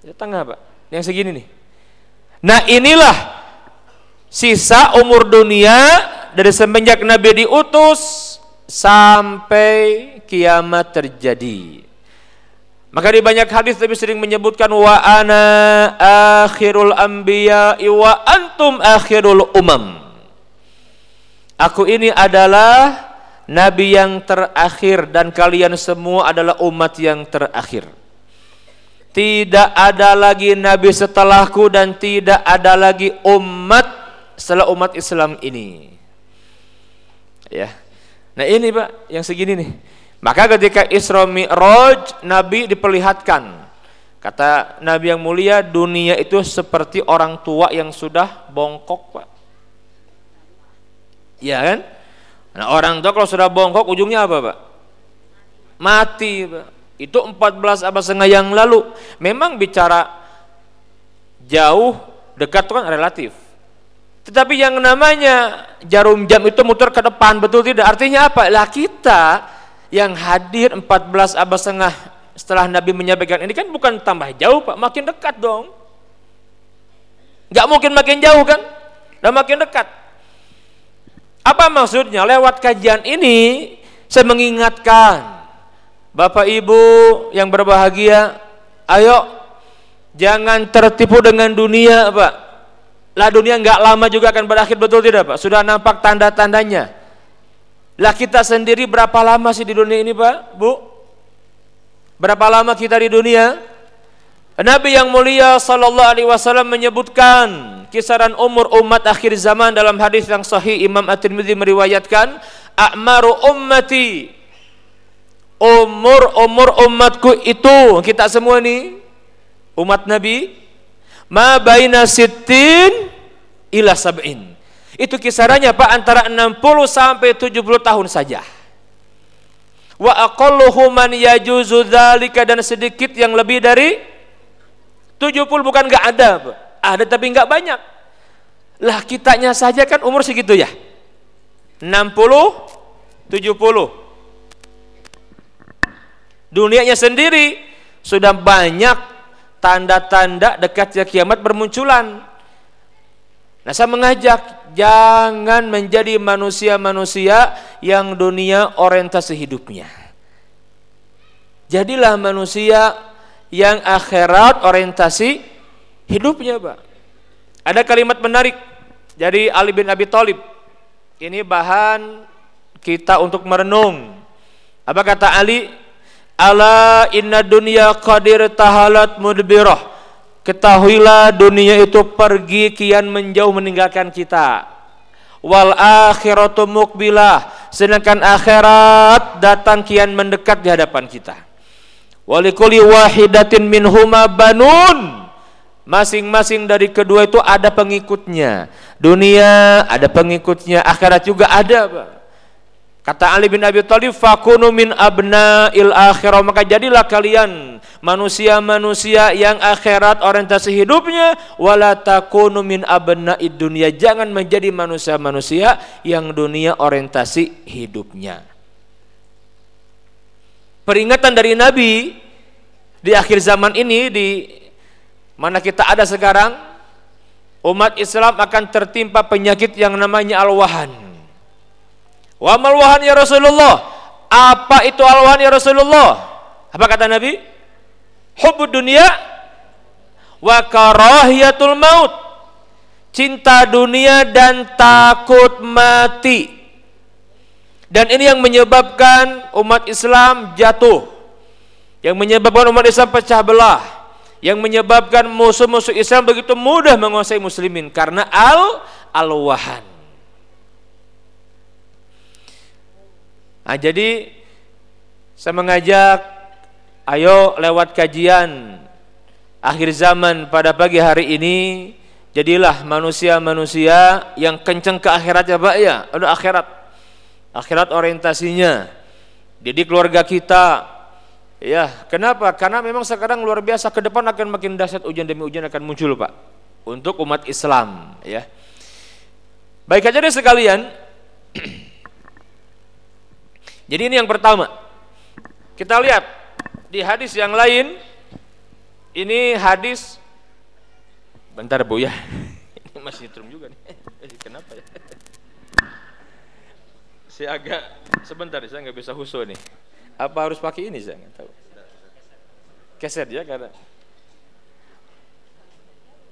Di tengah Pak. Yang segini nih. Nah inilah sisa umur dunia dari semenjak Nabi diutus sampai kiamat terjadi maka di banyak hadis Nabi sering menyebutkan wa ana akhirul anbiya wa antum akhirul umam. Aku ini adalah nabi yang terakhir dan kalian semua adalah umat yang terakhir. Tidak ada lagi nabi setelahku dan tidak ada lagi umat setelah umat Islam ini. Ya. Nah, ini Pak yang segini nih. Maka ketika Isra Mi'raj Nabi diperlihatkan Kata Nabi yang mulia dunia itu seperti orang tua yang sudah bongkok Pak Iya kan? Nah orang tua kalau sudah bongkok ujungnya apa Pak? Mati Pak Itu 14 abad setengah yang lalu Memang bicara jauh dekat itu kan relatif tetapi yang namanya jarum jam itu muter ke depan betul tidak artinya apa lah kita yang hadir 14 abad setengah setelah Nabi menyampaikan ini kan bukan tambah jauh Pak, makin dekat dong. Gak mungkin makin jauh kan? Dan makin dekat. Apa maksudnya? Lewat kajian ini saya mengingatkan Bapak Ibu yang berbahagia, ayo jangan tertipu dengan dunia, Pak. Lah dunia nggak lama juga akan berakhir betul tidak Pak? Sudah nampak tanda-tandanya. Lah kita sendiri berapa lama sih di dunia ini Pak? Bu? Berapa lama kita di dunia? Nabi yang mulia sallallahu alaihi wasallam menyebutkan kisaran umur umat akhir zaman dalam hadis yang sahih Imam At-Tirmidzi meriwayatkan a'maru ummati umur-umur umatku itu kita semua nih umat Nabi ma baina sittin ila sab'in. Itu kisarannya Pak antara 60 sampai 70 tahun saja. Wa aqalluhu man yajuzu dzalika dan sedikit yang lebih dari 70 bukan enggak ada, Pak. Ada tapi enggak banyak. Lah kitanya saja kan umur segitu ya. 60 70. Dunianya sendiri sudah banyak tanda-tanda dekatnya kiamat bermunculan. Nah, saya mengajak jangan menjadi manusia-manusia yang dunia orientasi hidupnya. Jadilah manusia yang akhirat orientasi hidupnya, Pak. Ada kalimat menarik dari Ali bin Abi Thalib. Ini bahan kita untuk merenung. Apa kata Ali? Ala inna dunya qadir tahalat mudbirah. Ketahuilah dunia itu pergi kian menjauh meninggalkan kita. Wal akhiratu mukbilah. Sedangkan akhirat datang kian mendekat di hadapan kita. Walikuli wahidatin minhuma banun. Masing-masing dari kedua itu ada pengikutnya. Dunia ada pengikutnya, akhirat juga ada, Pak. Kata Ali bin Abi Thalib, "Fakunu min abna'il akhirah." Maka jadilah kalian manusia-manusia yang akhirat orientasi hidupnya, wala takunu min abna'id dunia. Jangan menjadi manusia-manusia yang dunia orientasi hidupnya. Peringatan dari Nabi di akhir zaman ini di mana kita ada sekarang, umat Islam akan tertimpa penyakit yang namanya al-wahan Wa malwahan ya Rasulullah. Apa itu alwahan ya Rasulullah? Apa kata Nabi? Hubbud dunia wa karahiyatul maut. Cinta dunia dan takut mati. Dan ini yang menyebabkan umat Islam jatuh. Yang menyebabkan umat Islam pecah belah. Yang menyebabkan musuh-musuh Islam begitu mudah menguasai muslimin karena al alwahan. Nah, jadi saya mengajak ayo lewat kajian akhir zaman pada pagi hari ini jadilah manusia-manusia yang kenceng ke akhirat ya Pak ya. Aduh akhirat. Akhirat orientasinya. Jadi keluarga kita ya, kenapa? Karena memang sekarang luar biasa ke depan akan makin dahsyat ujian demi ujian akan muncul, Pak. Untuk umat Islam, ya. Baik aja deh sekalian. Jadi ini yang pertama. Kita lihat di hadis yang lain ini hadis bentar Bu ya. Ini masih trum juga nih. Kenapa ya? Saya agak sebentar saya nggak bisa husu nih. Apa harus pakai ini saya nggak tahu. Keset ya karena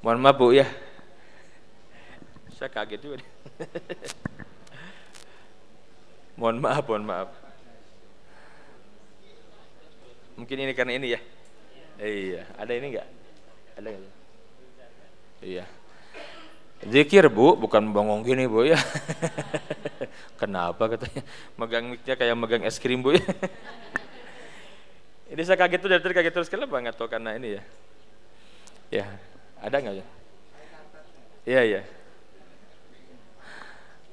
Mohon maaf Bu ya. Saya kaget juga nih. mohon maaf, mohon maaf. Mungkin ini karena ini ya. Iya, ada ini enggak? Ada enggak? Iya. Zikir bu, bukan bongong gini bu ya. Kenapa katanya? Megang miknya kayak megang es krim bu ya. ini saya kaget tuh dari tadi kaget terus kenapa nggak tahu karena ini ya. Ya, ada nggak ya? Iya iya.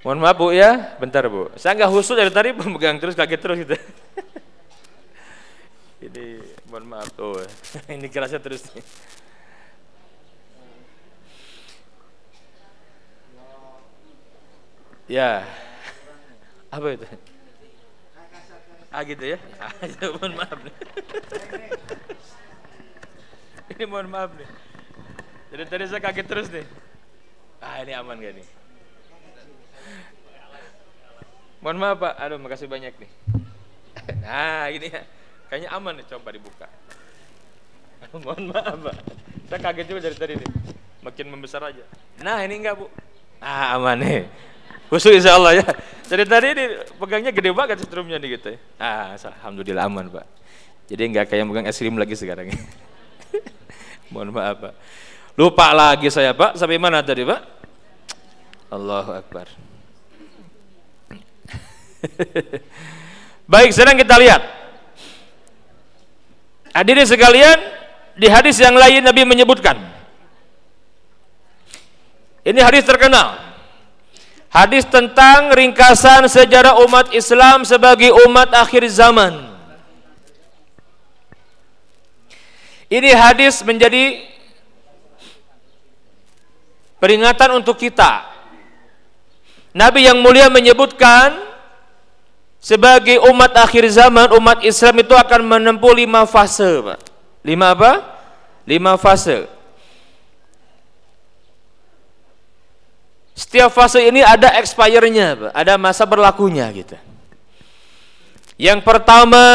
Mohon maaf bu ya, bentar bu. Saya nggak khusus dari tadi megang terus kaget terus gitu. Ini mohon maaf tuh. ini kerasnya terus nih. Ya. Apa itu? Ah gitu ya? Ah, mohon maaf nih. ini mohon maaf nih. Jadi tadi saya kaget terus nih. Ah ini aman gak nih? Mohon maaf Pak, aduh makasih banyak nih. Nah gini ya. Kayaknya aman nih coba dibuka. Mohon maaf, Pak. Saya kaget juga dari tadi nih. makin membesar aja. Nah ini enggak bu. Ah aman nih. Khusus insya Allah ya. Jadi tadi ini pegangnya gede banget strumnya nih gitu ya. Ah alhamdulillah aman pak. Jadi enggak kayak megang es krim lagi sekarang. Mohon maaf pak. Lupa lagi saya pak. Sampai mana tadi pak? Allahu Akbar. Baik, sekarang kita lihat. Hadirin sekalian, di hadis yang lain Nabi menyebutkan. Ini hadis terkenal. Hadis tentang ringkasan sejarah umat Islam sebagai umat akhir zaman. Ini hadis menjadi peringatan untuk kita. Nabi yang mulia menyebutkan sebagai umat akhir zaman, umat Islam itu akan menempuh lima fase, Pak. Lima apa? Lima fase. Setiap fase ini ada expire-nya, Pak. Ada masa berlakunya gitu. Yang pertama,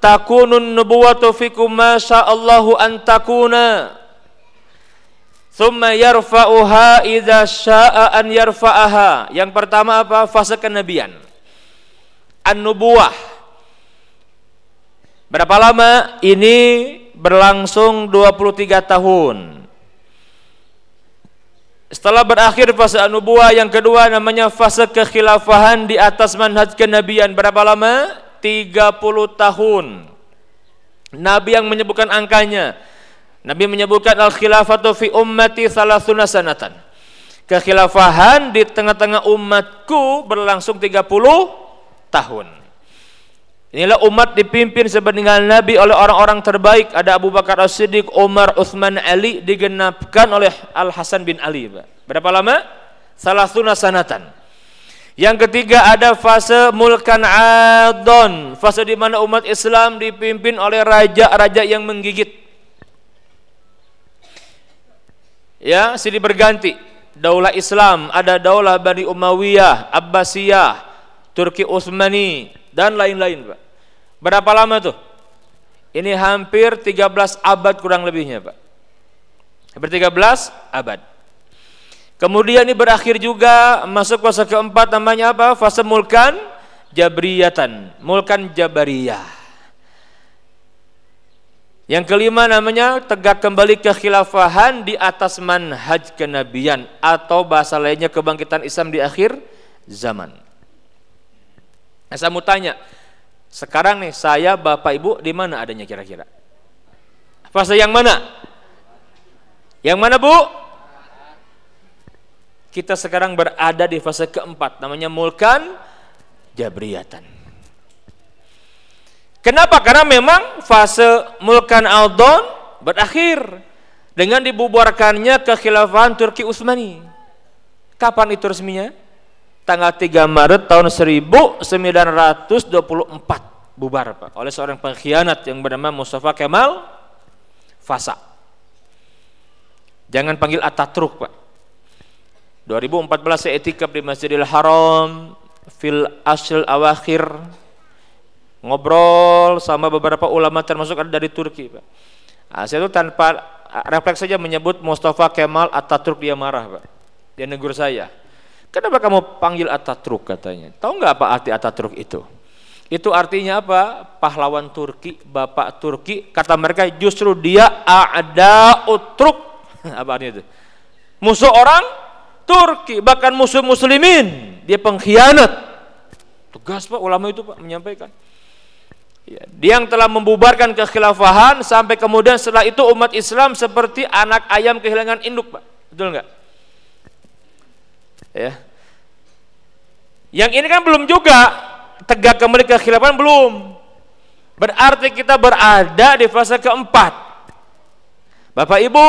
takunun nubuwatu fikum ma Allahu an. Thumma yarfa'uha syaa an yarfa'aha. Yang pertama apa? Fase kenabian an-nubuwah. Berapa lama? Ini berlangsung 23 tahun. Setelah berakhir fase an-nubuwah yang kedua namanya fase kekhilafahan di atas manhaj kenabian. Berapa lama? 30 tahun. Nabi yang menyebutkan angkanya. Nabi menyebutkan al-khilafatu fi ummati salasuna sanatan. Kekhilafahan di tengah-tengah umatku berlangsung 30 tahun. Inilah umat dipimpin sepeninggal Nabi oleh orang-orang terbaik. Ada Abu Bakar As-Siddiq, Umar, Uthman, Ali digenapkan oleh Al Hasan bin Ali. Berapa lama? Salah sanatan. Yang ketiga ada fase mulkan adon, fase di mana umat Islam dipimpin oleh raja-raja yang menggigit. Ya, silih berganti. Daulah Islam, ada daulah Bani Umayyah, Abbasiyah, Turki Utsmani dan lain-lain, Pak. Berapa lama tuh? Ini hampir 13 abad kurang lebihnya, Pak. Hampir 13 abad. Kemudian ini berakhir juga masuk fase keempat namanya apa? Fase mulkan jabriyatan, mulkan jabariyah. Yang kelima namanya tegak kembali kekhilafahan di atas manhaj kenabian atau bahasa lainnya kebangkitan Islam di akhir zaman. Nah, saya mau tanya, sekarang nih saya Bapak Ibu di mana adanya kira-kira? Fase yang mana? Yang mana Bu? Kita sekarang berada di fase keempat, namanya mulkan jabriyatan. Kenapa? Karena memang fase mulkan aldon berakhir dengan dibubarkannya kekhilafahan Turki Utsmani. Kapan itu resminya? Tanggal 3 Maret tahun 1924 bubar Pak oleh seorang pengkhianat yang bernama Mustafa Kemal Fasa. Jangan panggil Ataturk Pak. 2014 saya etikap di Masjidil Haram fil asl awakhir ngobrol sama beberapa ulama termasuk ada dari Turki Pak. Nah, saya itu tanpa refleks saja menyebut Mustafa Kemal Ataturk dia marah Pak. Dia negur saya Kenapa kamu panggil Ataturk katanya? Tahu nggak apa arti Ataturk itu? Itu artinya apa? Pahlawan Turki, bapak Turki. Kata mereka justru dia ada utruk. apa artinya itu? Musuh orang Turki, bahkan musuh muslimin. Dia pengkhianat. Tugas Pak ulama itu Pak menyampaikan. Ya, dia yang telah membubarkan kekhilafahan sampai kemudian setelah itu umat Islam seperti anak ayam kehilangan induk Pak. Betul nggak? Ya. Yang ini kan belum juga tegak kembali ke khilafah belum. Berarti kita berada di fase keempat. Bapak Ibu,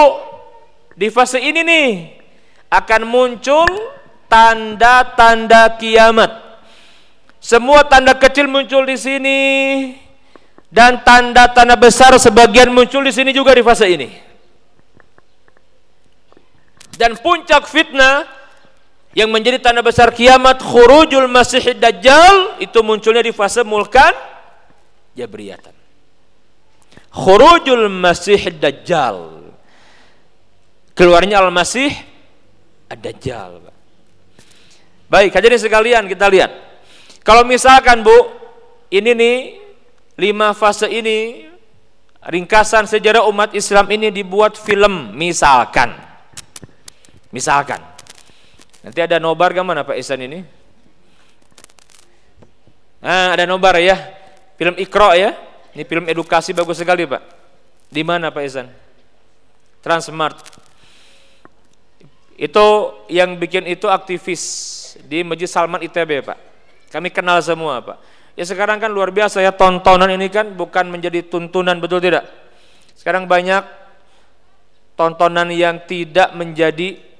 di fase ini nih akan muncul tanda-tanda kiamat. Semua tanda kecil muncul di sini dan tanda-tanda besar sebagian muncul di sini juga di fase ini. Dan puncak fitnah yang menjadi tanda besar kiamat khurujul masih dajjal itu munculnya di fase mulkan jabriyatan khurujul masih dajjal keluarnya Al-Masih Ad-Dajjal. Baik, hadirin sekalian kita lihat. Kalau misalkan Bu, ini nih lima fase ini ringkasan sejarah umat Islam ini dibuat film misalkan. Misalkan. Nanti ada nobar ke mana Pak Isan ini? Nah, ada nobar ya. Film Ikro ya. Ini film edukasi bagus sekali Pak. Di mana Pak Isan? Transmart. Itu yang bikin itu aktivis di Masjid Salman ITB Pak. Kami kenal semua Pak. Ya sekarang kan luar biasa ya tontonan ini kan bukan menjadi tuntunan betul tidak? Sekarang banyak tontonan yang tidak menjadi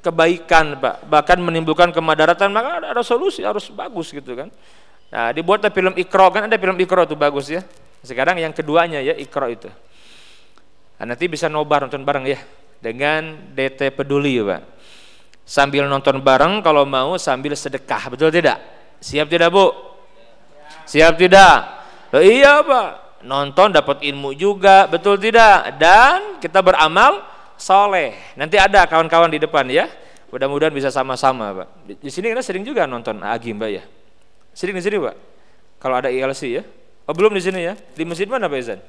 kebaikan Pak, bahkan menimbulkan kemadaratan, maka ada, solusi harus bagus gitu kan. Nah, dibuat film Ikro kan ada film Ikro itu bagus ya. Sekarang yang keduanya ya Ikro itu. Nah, nanti bisa nobar nonton bareng ya dengan DT Peduli ya Pak. Sambil nonton bareng kalau mau sambil sedekah, betul tidak? Siap tidak Bu? Siap tidak? Oh, iya Pak, nonton dapat ilmu juga, betul tidak? Dan kita beramal soleh. Nanti ada kawan-kawan di depan ya. Mudah-mudahan bisa sama-sama Pak. Di, sini kita sering juga nonton Agi Mbak ya. Sering di sini Pak. Kalau ada ILC ya. Oh belum di sini ya. Di masjid mana Pak Izan?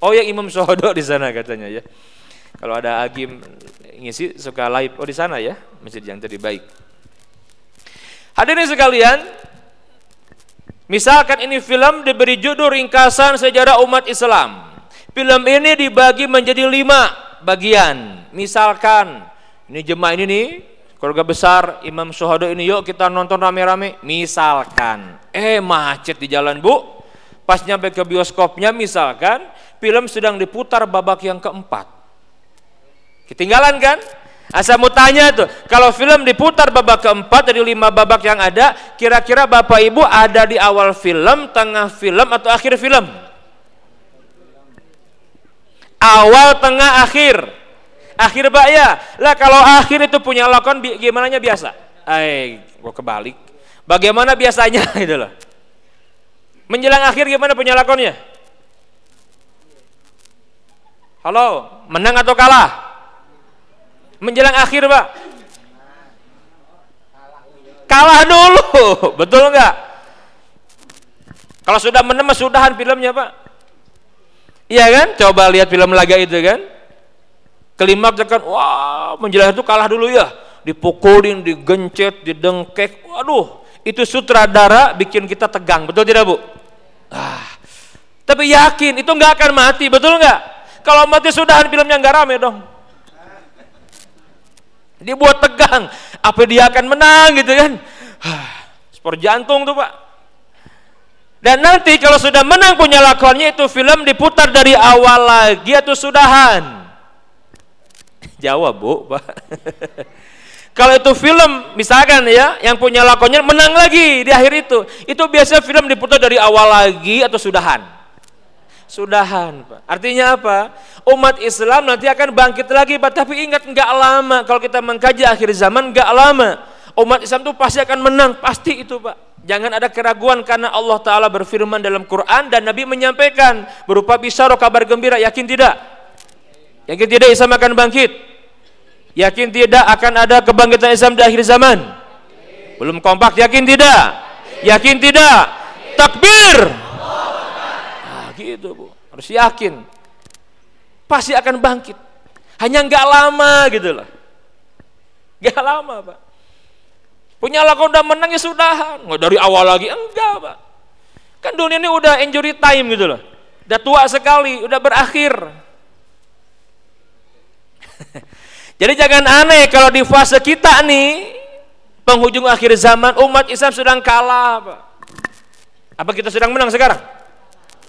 Oh yang Imam Sohodo di sana katanya ya. Kalau ada Agim ngisi suka live, oh di sana ya, masjid yang tadi baik. Hadirin sekalian, Misalkan ini film diberi judul ringkasan sejarah umat Islam. Film ini dibagi menjadi lima bagian. Misalkan ini jemaah ini nih, keluarga besar Imam Suhado ini yuk kita nonton rame-rame. Misalkan, eh macet di jalan bu. Pas nyampe ke bioskopnya misalkan film sedang diputar babak yang keempat. Ketinggalan kan? Asal mau tanya tuh, kalau film diputar babak keempat dari lima babak yang ada, kira-kira bapak ibu ada di awal film, tengah film atau akhir film? Awal, tengah, akhir. Akhir pak ya. Lah kalau akhir itu punya lakon gimana nya biasa? Eh, gua kebalik. Bagaimana biasanya itu loh. Menjelang akhir gimana punya lakonnya? Halo, menang atau kalah? menjelang akhir pak kalah dulu betul nggak kalau sudah menang sudahan filmnya pak iya kan? Coba lihat film laga itu kan? Kelima kan wah menjelang itu kalah dulu ya. Dipukulin digencet didengkek. Waduh itu sutradara bikin kita tegang. Betul tidak bu? Ah tapi yakin itu nggak akan mati. Betul nggak? Kalau mati sudahan filmnya nggak rame dong. Dia buat tegang. Apa dia akan menang gitu kan? Sport jantung tuh pak. Dan nanti kalau sudah menang punya lakonnya itu film diputar dari awal lagi atau sudahan? Jawab bu, pak. kalau itu film misalkan ya yang punya lakonnya menang lagi di akhir itu, itu biasanya film diputar dari awal lagi atau sudahan? sudahan Pak. Artinya apa? Umat Islam nanti akan bangkit lagi Pak. Tapi ingat nggak lama kalau kita mengkaji akhir zaman nggak lama. Umat Islam itu pasti akan menang, pasti itu Pak. Jangan ada keraguan karena Allah Ta'ala berfirman dalam Quran dan Nabi menyampaikan berupa bisyaro kabar gembira. Yakin tidak? Yakin tidak Islam akan bangkit? Yakin tidak akan ada kebangkitan Islam di akhir zaman? Belum kompak, yakin tidak? Yakin tidak? Takbir! gitu bu harus yakin pasti akan bangkit hanya nggak lama gitu loh nggak lama pak punya lagu udah menang ya sudah. Nggak dari awal lagi. Enggak pak. Kan dunia ini udah injury time gitu loh. Udah tua sekali udah berakhir. Jadi jangan aneh kalau di fase kita nih penghujung akhir zaman umat Islam sedang kalah pak. Apa kita sedang menang sekarang?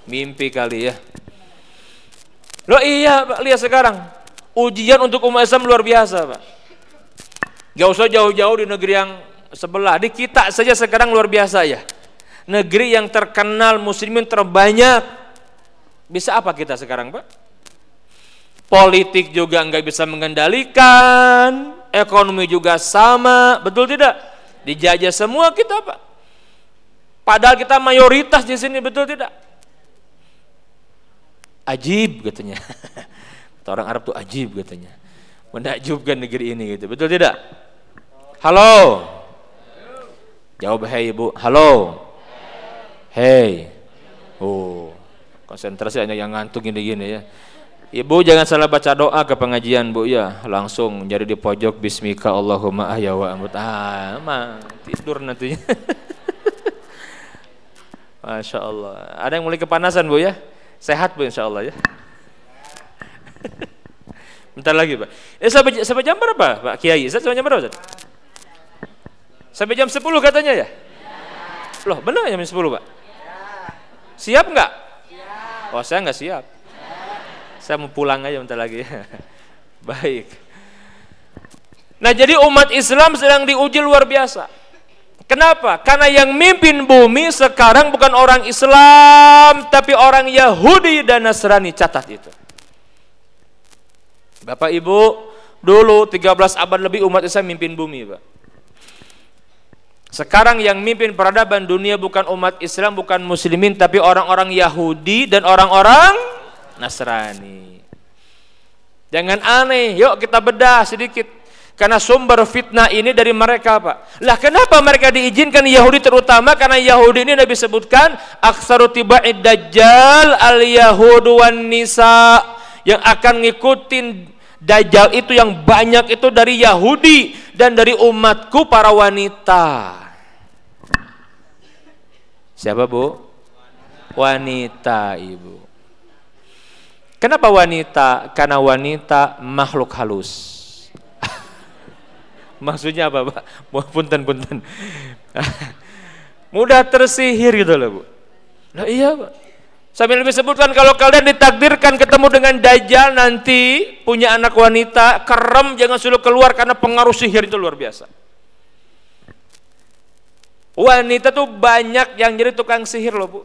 Mimpi kali ya. Lo iya Pak, lihat sekarang. Ujian untuk umat Islam luar biasa Pak. Gak usah jauh-jauh di negeri yang sebelah. Di kita saja sekarang luar biasa ya. Negeri yang terkenal muslimin terbanyak. Bisa apa kita sekarang Pak? Politik juga nggak bisa mengendalikan. Ekonomi juga sama. Betul tidak? Dijajah semua kita Pak. Padahal kita mayoritas di sini, betul tidak? ajib katanya. Kata orang Arab tuh ajib katanya. Menakjubkan negeri ini gitu. Betul tidak? Halo. Jawab hei Ibu. Halo. Hei. Oh. Konsentrasi hanya yang ngantuk gini-gini ya. Ibu jangan salah baca doa ke pengajian Bu ya, langsung jadi di pojok bismika Allahumma ahya wa amut. Ah, ma, tidur nantinya. Masya Allah. Ada yang mulai kepanasan Bu ya? Sehat Bu insya Allah ya. Bentar lagi Pak. Eh sampai, sampai jam berapa Pak Kiai? Sampai jam berapa Ustaz? Sampai jam 10 katanya ya? Loh benar jam 10 Pak? Siap nggak? Oh saya nggak siap. Saya mau pulang aja bentar lagi. Baik. Nah jadi umat Islam sedang diuji luar biasa. Kenapa? Karena yang mimpin bumi sekarang bukan orang Islam, tapi orang Yahudi dan Nasrani. Catat itu. Bapak Ibu, dulu 13 abad lebih umat Islam mimpin bumi, Pak. Sekarang yang mimpin peradaban dunia bukan umat Islam, bukan muslimin, tapi orang-orang Yahudi dan orang-orang Nasrani. Jangan aneh, yuk kita bedah sedikit. Karena sumber fitnah ini dari mereka Pak. Lah kenapa mereka diizinkan Yahudi terutama karena Yahudi ini Nabi sebutkan aksaru tiba'id dajjal al yahudu nisa yang akan ngikutin dajjal itu yang banyak itu dari Yahudi dan dari umatku para wanita. Siapa Bu? Wanita Ibu. Kenapa wanita? Karena wanita makhluk halus. Maksudnya apa, Pak? Punten, punten. Mudah tersihir gitu loh, Bu. Nah iya, Pak. Sambil lebih sebutkan kalau kalian ditakdirkan ketemu dengan dajjal nanti punya anak wanita, kerem jangan suruh keluar karena pengaruh sihir itu luar biasa. Wanita tuh banyak yang jadi tukang sihir loh, Bu.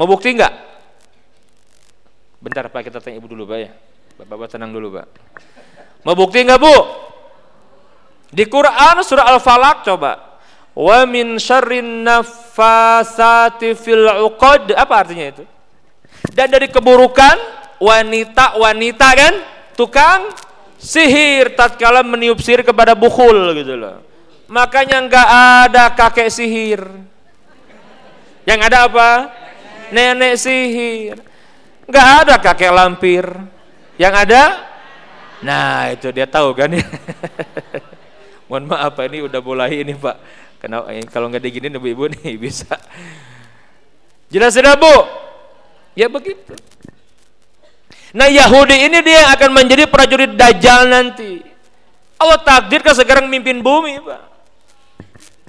Mau bukti enggak? Bentar Pak kita tanya Ibu dulu Pak ya. Bapak-bapak tenang dulu Pak. Mau bukti nggak Bu? Di Quran surah Al-Falaq coba. Wa min syarrin nafasati fil uqad. Apa artinya itu? Dan dari keburukan wanita-wanita kan tukang sihir tatkala meniup sihir kepada bukhul gitu loh. Makanya nggak ada kakek sihir. Yang ada apa? Nenek sihir. Enggak ada kakek lampir. Yang ada? Nah, itu dia tahu kan ya. Mohon maaf ini udah mulai ini Pak. Kenapa eh, kalau nggak digini ibu-ibu nih bisa. Jelas sudah Bu? Ya begitu. Nah Yahudi ini dia akan menjadi prajurit Dajjal nanti. Allah takdirkan sekarang mimpin bumi Pak.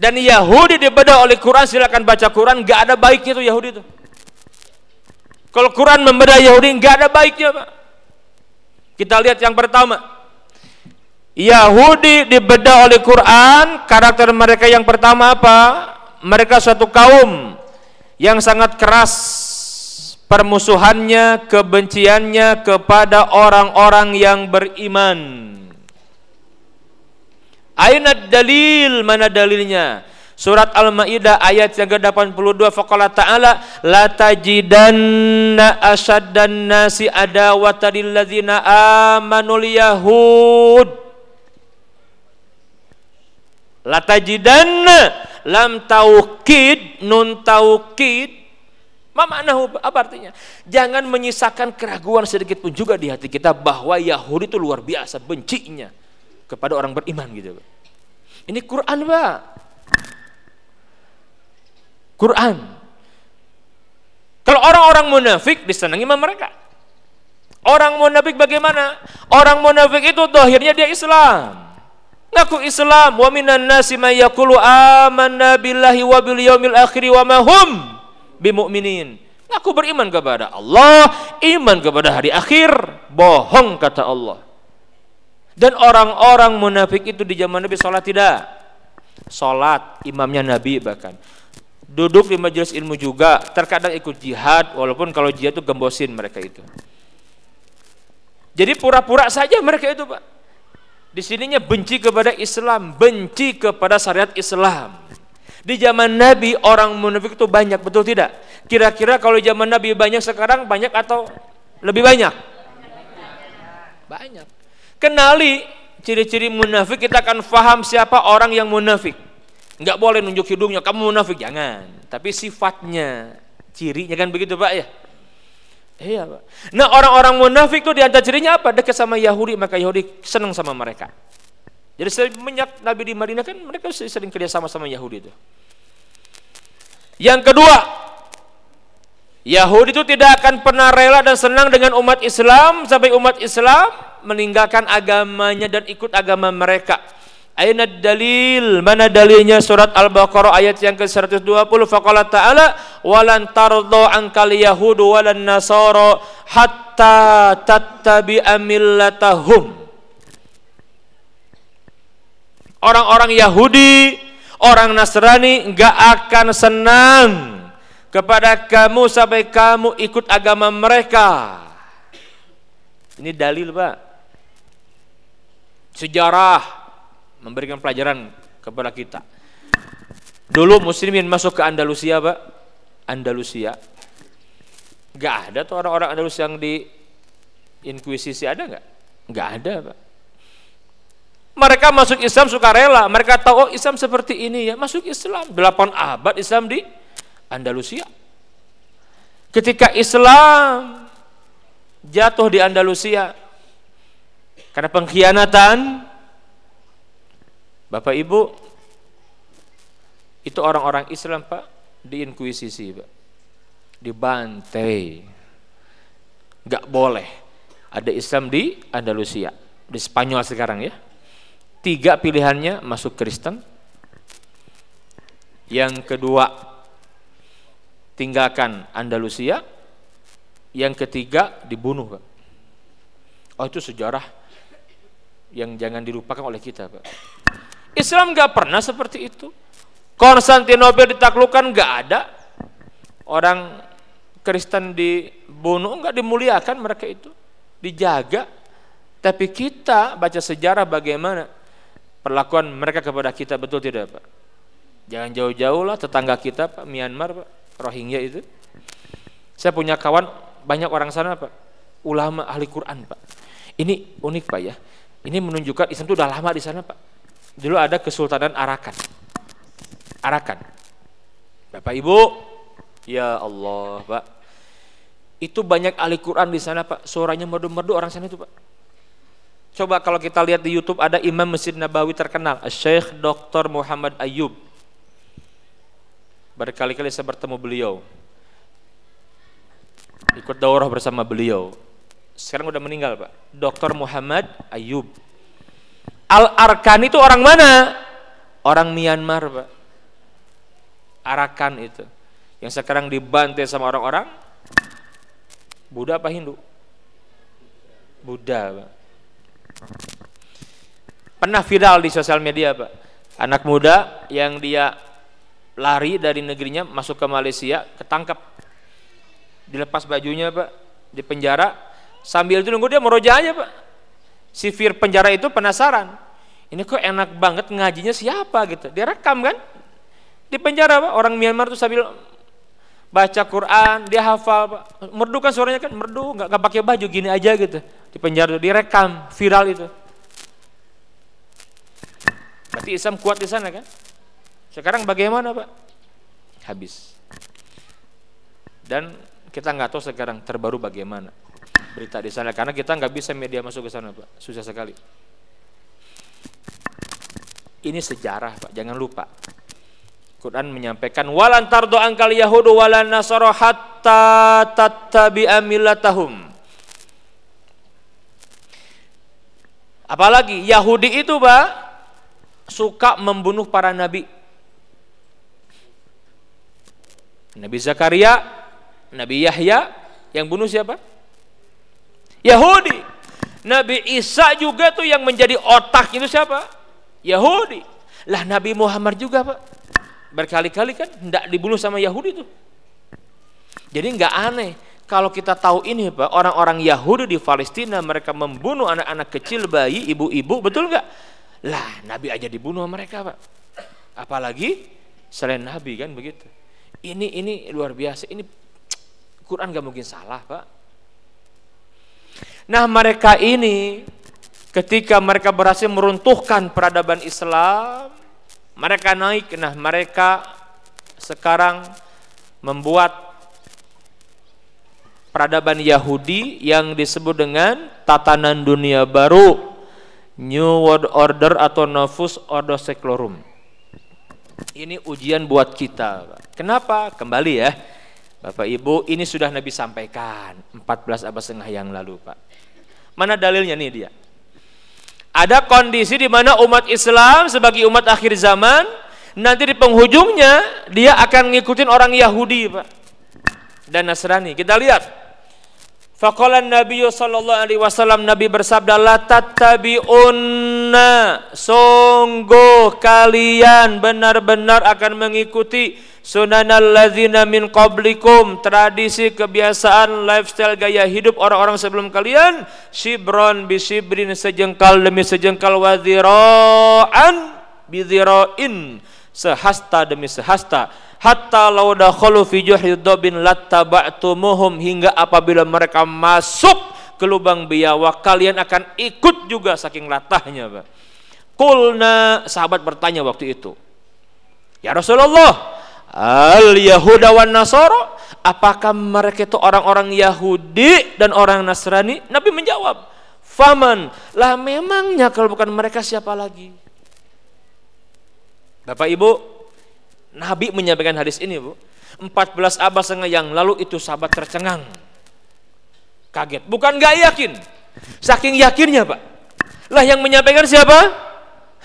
Dan Yahudi dibedah oleh Quran silakan baca Quran gak ada baiknya tuh Yahudi tuh. Kalau Quran membedah Yahudi nggak ada baiknya, Pak. Kita lihat yang pertama. Yahudi dibedah oleh Quran, karakter mereka yang pertama apa? Mereka suatu kaum yang sangat keras permusuhannya, kebenciannya kepada orang-orang yang beriman. Aina dalil, mana dalilnya? Surat Al-Maidah ayat yang ke-82 faqala ta'ala la tajidanna asaddan nasi adawatan lil ladzina amanul yahud la tajidanna lam taukid nun taukid Ma maknahu apa artinya? Jangan menyisakan keraguan sedikit pun juga di hati kita bahwa Yahudi itu luar biasa bencinya kepada orang beriman gitu. Ini Quran, Pak. Quran. Kalau orang-orang munafik disenangi sama mereka. Orang munafik bagaimana? Orang munafik itu dohirnya dia Islam. Ngaku Islam. Wa minan nasi may yaqulu amanna billahi wa bil yaumil akhir wa ma hum. Ngaku beriman kepada Allah, iman kepada hari akhir, bohong kata Allah. Dan orang-orang munafik itu di zaman Nabi sholat tidak? Sholat, imamnya Nabi bahkan duduk di majelis ilmu juga, terkadang ikut jihad, walaupun kalau jihad itu gembosin mereka itu. Jadi pura-pura saja mereka itu, Pak. Di sininya benci kepada Islam, benci kepada syariat Islam. Di zaman Nabi orang munafik itu banyak, betul tidak? Kira-kira kalau zaman Nabi banyak sekarang banyak atau lebih banyak? banyak. Kenali ciri-ciri munafik kita akan faham siapa orang yang munafik. Enggak boleh nunjuk hidungnya kamu munafik jangan, tapi sifatnya, cirinya kan begitu Pak ya. Iya Pak. Nah orang-orang munafik itu di antara cirinya apa? Dekat sama Yahudi maka Yahudi senang sama mereka. Jadi semenjak Nabi di Madinah kan mereka sering kerja sama sama Yahudi itu. Yang kedua, Yahudi itu tidak akan pernah rela dan senang dengan umat Islam sampai umat Islam meninggalkan agamanya dan ikut agama mereka. Aina dalil? Mana dalilnya surat Al-Baqarah ayat yang ke-120 faqala ta'ala walan tardo ankal yahudu walan nasara hatta tattabi'a millatahum. Orang-orang Yahudi, orang Nasrani enggak akan senang kepada kamu sampai kamu ikut agama mereka. Ini dalil, Pak. Sejarah memberikan pelajaran kepada kita. Dulu muslimin masuk ke Andalusia, Pak. Andalusia. Gak ada tuh orang-orang Andalus yang di inkuisisi ada nggak? Nggak ada, Pak. Mereka masuk Islam suka rela. Mereka tahu oh Islam seperti ini ya, masuk Islam. Delapan abad Islam di Andalusia. Ketika Islam jatuh di Andalusia karena pengkhianatan Bapak Ibu itu orang-orang Islam Pak diinkuisisi Pak. Dibantai. Nggak boleh. Ada Islam di Andalusia di Spanyol sekarang ya. Tiga pilihannya masuk Kristen. Yang kedua tinggalkan Andalusia. Yang ketiga dibunuh Pak. Oh itu sejarah yang jangan dilupakan oleh kita Pak Islam nggak pernah seperti itu. Konstantinopel ditaklukkan nggak ada orang Kristen dibunuh nggak dimuliakan mereka itu dijaga. Tapi kita baca sejarah bagaimana perlakuan mereka kepada kita betul tidak Pak? Jangan jauh-jauh lah tetangga kita Pak Myanmar Pak Rohingya itu. Saya punya kawan banyak orang sana Pak ulama ahli Quran Pak. Ini unik Pak ya. Ini menunjukkan Islam itu udah lama di sana Pak dulu ada Kesultanan Arakan. Arakan. Bapak Ibu, ya Allah, Pak. Itu banyak ahli Quran di sana, Pak. Suaranya merdu-merdu orang sana itu, Pak. Coba kalau kita lihat di YouTube ada Imam Masjid Nabawi terkenal, Syekh Dr. Muhammad Ayub. Berkali-kali saya bertemu beliau. Ikut daurah bersama beliau. Sekarang udah meninggal, Pak. Dr. Muhammad Ayub Al-Arkan itu orang mana? Orang Myanmar, Pak. Arakan itu. Yang sekarang dibantai sama orang-orang Buddha apa Hindu? Buddha, Pak. Pernah viral di sosial media, Pak. Anak muda yang dia lari dari negerinya masuk ke Malaysia, ketangkap. Dilepas bajunya, Pak, di penjara. Sambil itu nunggu dia meroja aja, Pak. Si Fir penjara itu penasaran. Ini kok enak banget ngajinya siapa gitu. Dia rekam kan? Di penjara pak. Orang Myanmar tuh sambil baca Quran dia hafal pak. Merdu kan suaranya kan? Merdu nggak nggak pakai baju gini aja gitu. Di penjara direkam viral itu. Berarti Islam kuat di sana kan? Sekarang bagaimana pak? Habis. Dan kita nggak tahu sekarang terbaru bagaimana berita di sana karena kita nggak bisa media masuk ke sana pak. Susah sekali. Ini sejarah pak. Jangan lupa. Quran menyampaikan walan tardo angkal yahudu walan nasara hatta apalagi Yahudi itu pak suka membunuh para nabi. Nabi Zakaria Nabi Yahya yang bunuh siapa? Yahudi. Nabi Isa juga tuh yang menjadi otak itu siapa? Yahudi. Lah Nabi Muhammad juga Pak. Berkali-kali kan tidak dibunuh sama Yahudi tuh. Jadi nggak aneh kalau kita tahu ini Pak, orang-orang Yahudi di Palestina mereka membunuh anak-anak kecil, bayi, ibu-ibu, betul nggak? Lah Nabi aja dibunuh mereka Pak. Apalagi selain Nabi kan begitu. Ini ini luar biasa. Ini Quran nggak mungkin salah Pak. Nah mereka ini ketika mereka berhasil meruntuhkan peradaban Islam, mereka naik, nah mereka sekarang membuat peradaban Yahudi yang disebut dengan tatanan dunia baru, New World Order atau Novus Ordo Seclorum. Ini ujian buat kita. Kenapa? Kembali ya. Bapak Ibu, ini sudah Nabi sampaikan 14 abad setengah yang lalu, Pak. Mana dalilnya nih dia? Ada kondisi di mana umat Islam sebagai umat akhir zaman nanti di penghujungnya dia akan ngikutin orang Yahudi, Pak. Dan Nasrani. Kita lihat Faqala Nabi sallallahu alaihi wasallam Nabi bersabda la tattabi'unna sungguh kalian benar-benar akan mengikuti sunanal ladzina min qablikum tradisi kebiasaan lifestyle gaya hidup orang-orang sebelum kalian shibron bisibrin sejengkal demi sejengkal wadhira'an bidhira'in sehasta demi sehasta hatta law dakhalu fi juhri dabin lattaba'tumuhum hingga apabila mereka masuk ke lubang biawak kalian akan ikut juga saking latahnya Pak. Kulna sahabat bertanya waktu itu. Ya Rasulullah, al Yahuda wan Nasara, apakah mereka itu orang-orang Yahudi dan orang Nasrani? Nabi menjawab, Faman, lah memangnya kalau bukan mereka siapa lagi? Bapak Ibu, Nabi menyampaikan hadis ini bu. 14 abad setengah yang lalu itu sahabat tercengang. Kaget. Bukan gak yakin. Saking yakinnya pak. Lah yang menyampaikan siapa?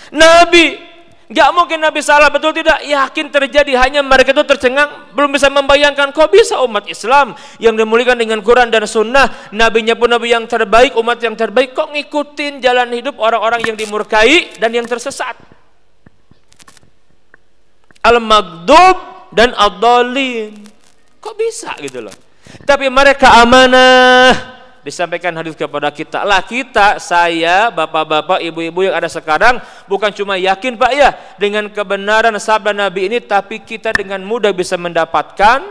Nabi Gak mungkin Nabi salah betul tidak yakin terjadi hanya mereka itu tercengang belum bisa membayangkan kok bisa umat Islam yang dimuliakan dengan Quran dan Sunnah nabinya pun nabi yang terbaik umat yang terbaik kok ngikutin jalan hidup orang-orang yang dimurkai dan yang tersesat al-maghdub dan ad-dallin. Kok bisa gitu loh. Tapi mereka amanah disampaikan hadis kepada kita. Lah kita, saya, bapak-bapak, ibu-ibu yang ada sekarang bukan cuma yakin Pak ya dengan kebenaran sabda Nabi ini tapi kita dengan mudah bisa mendapatkan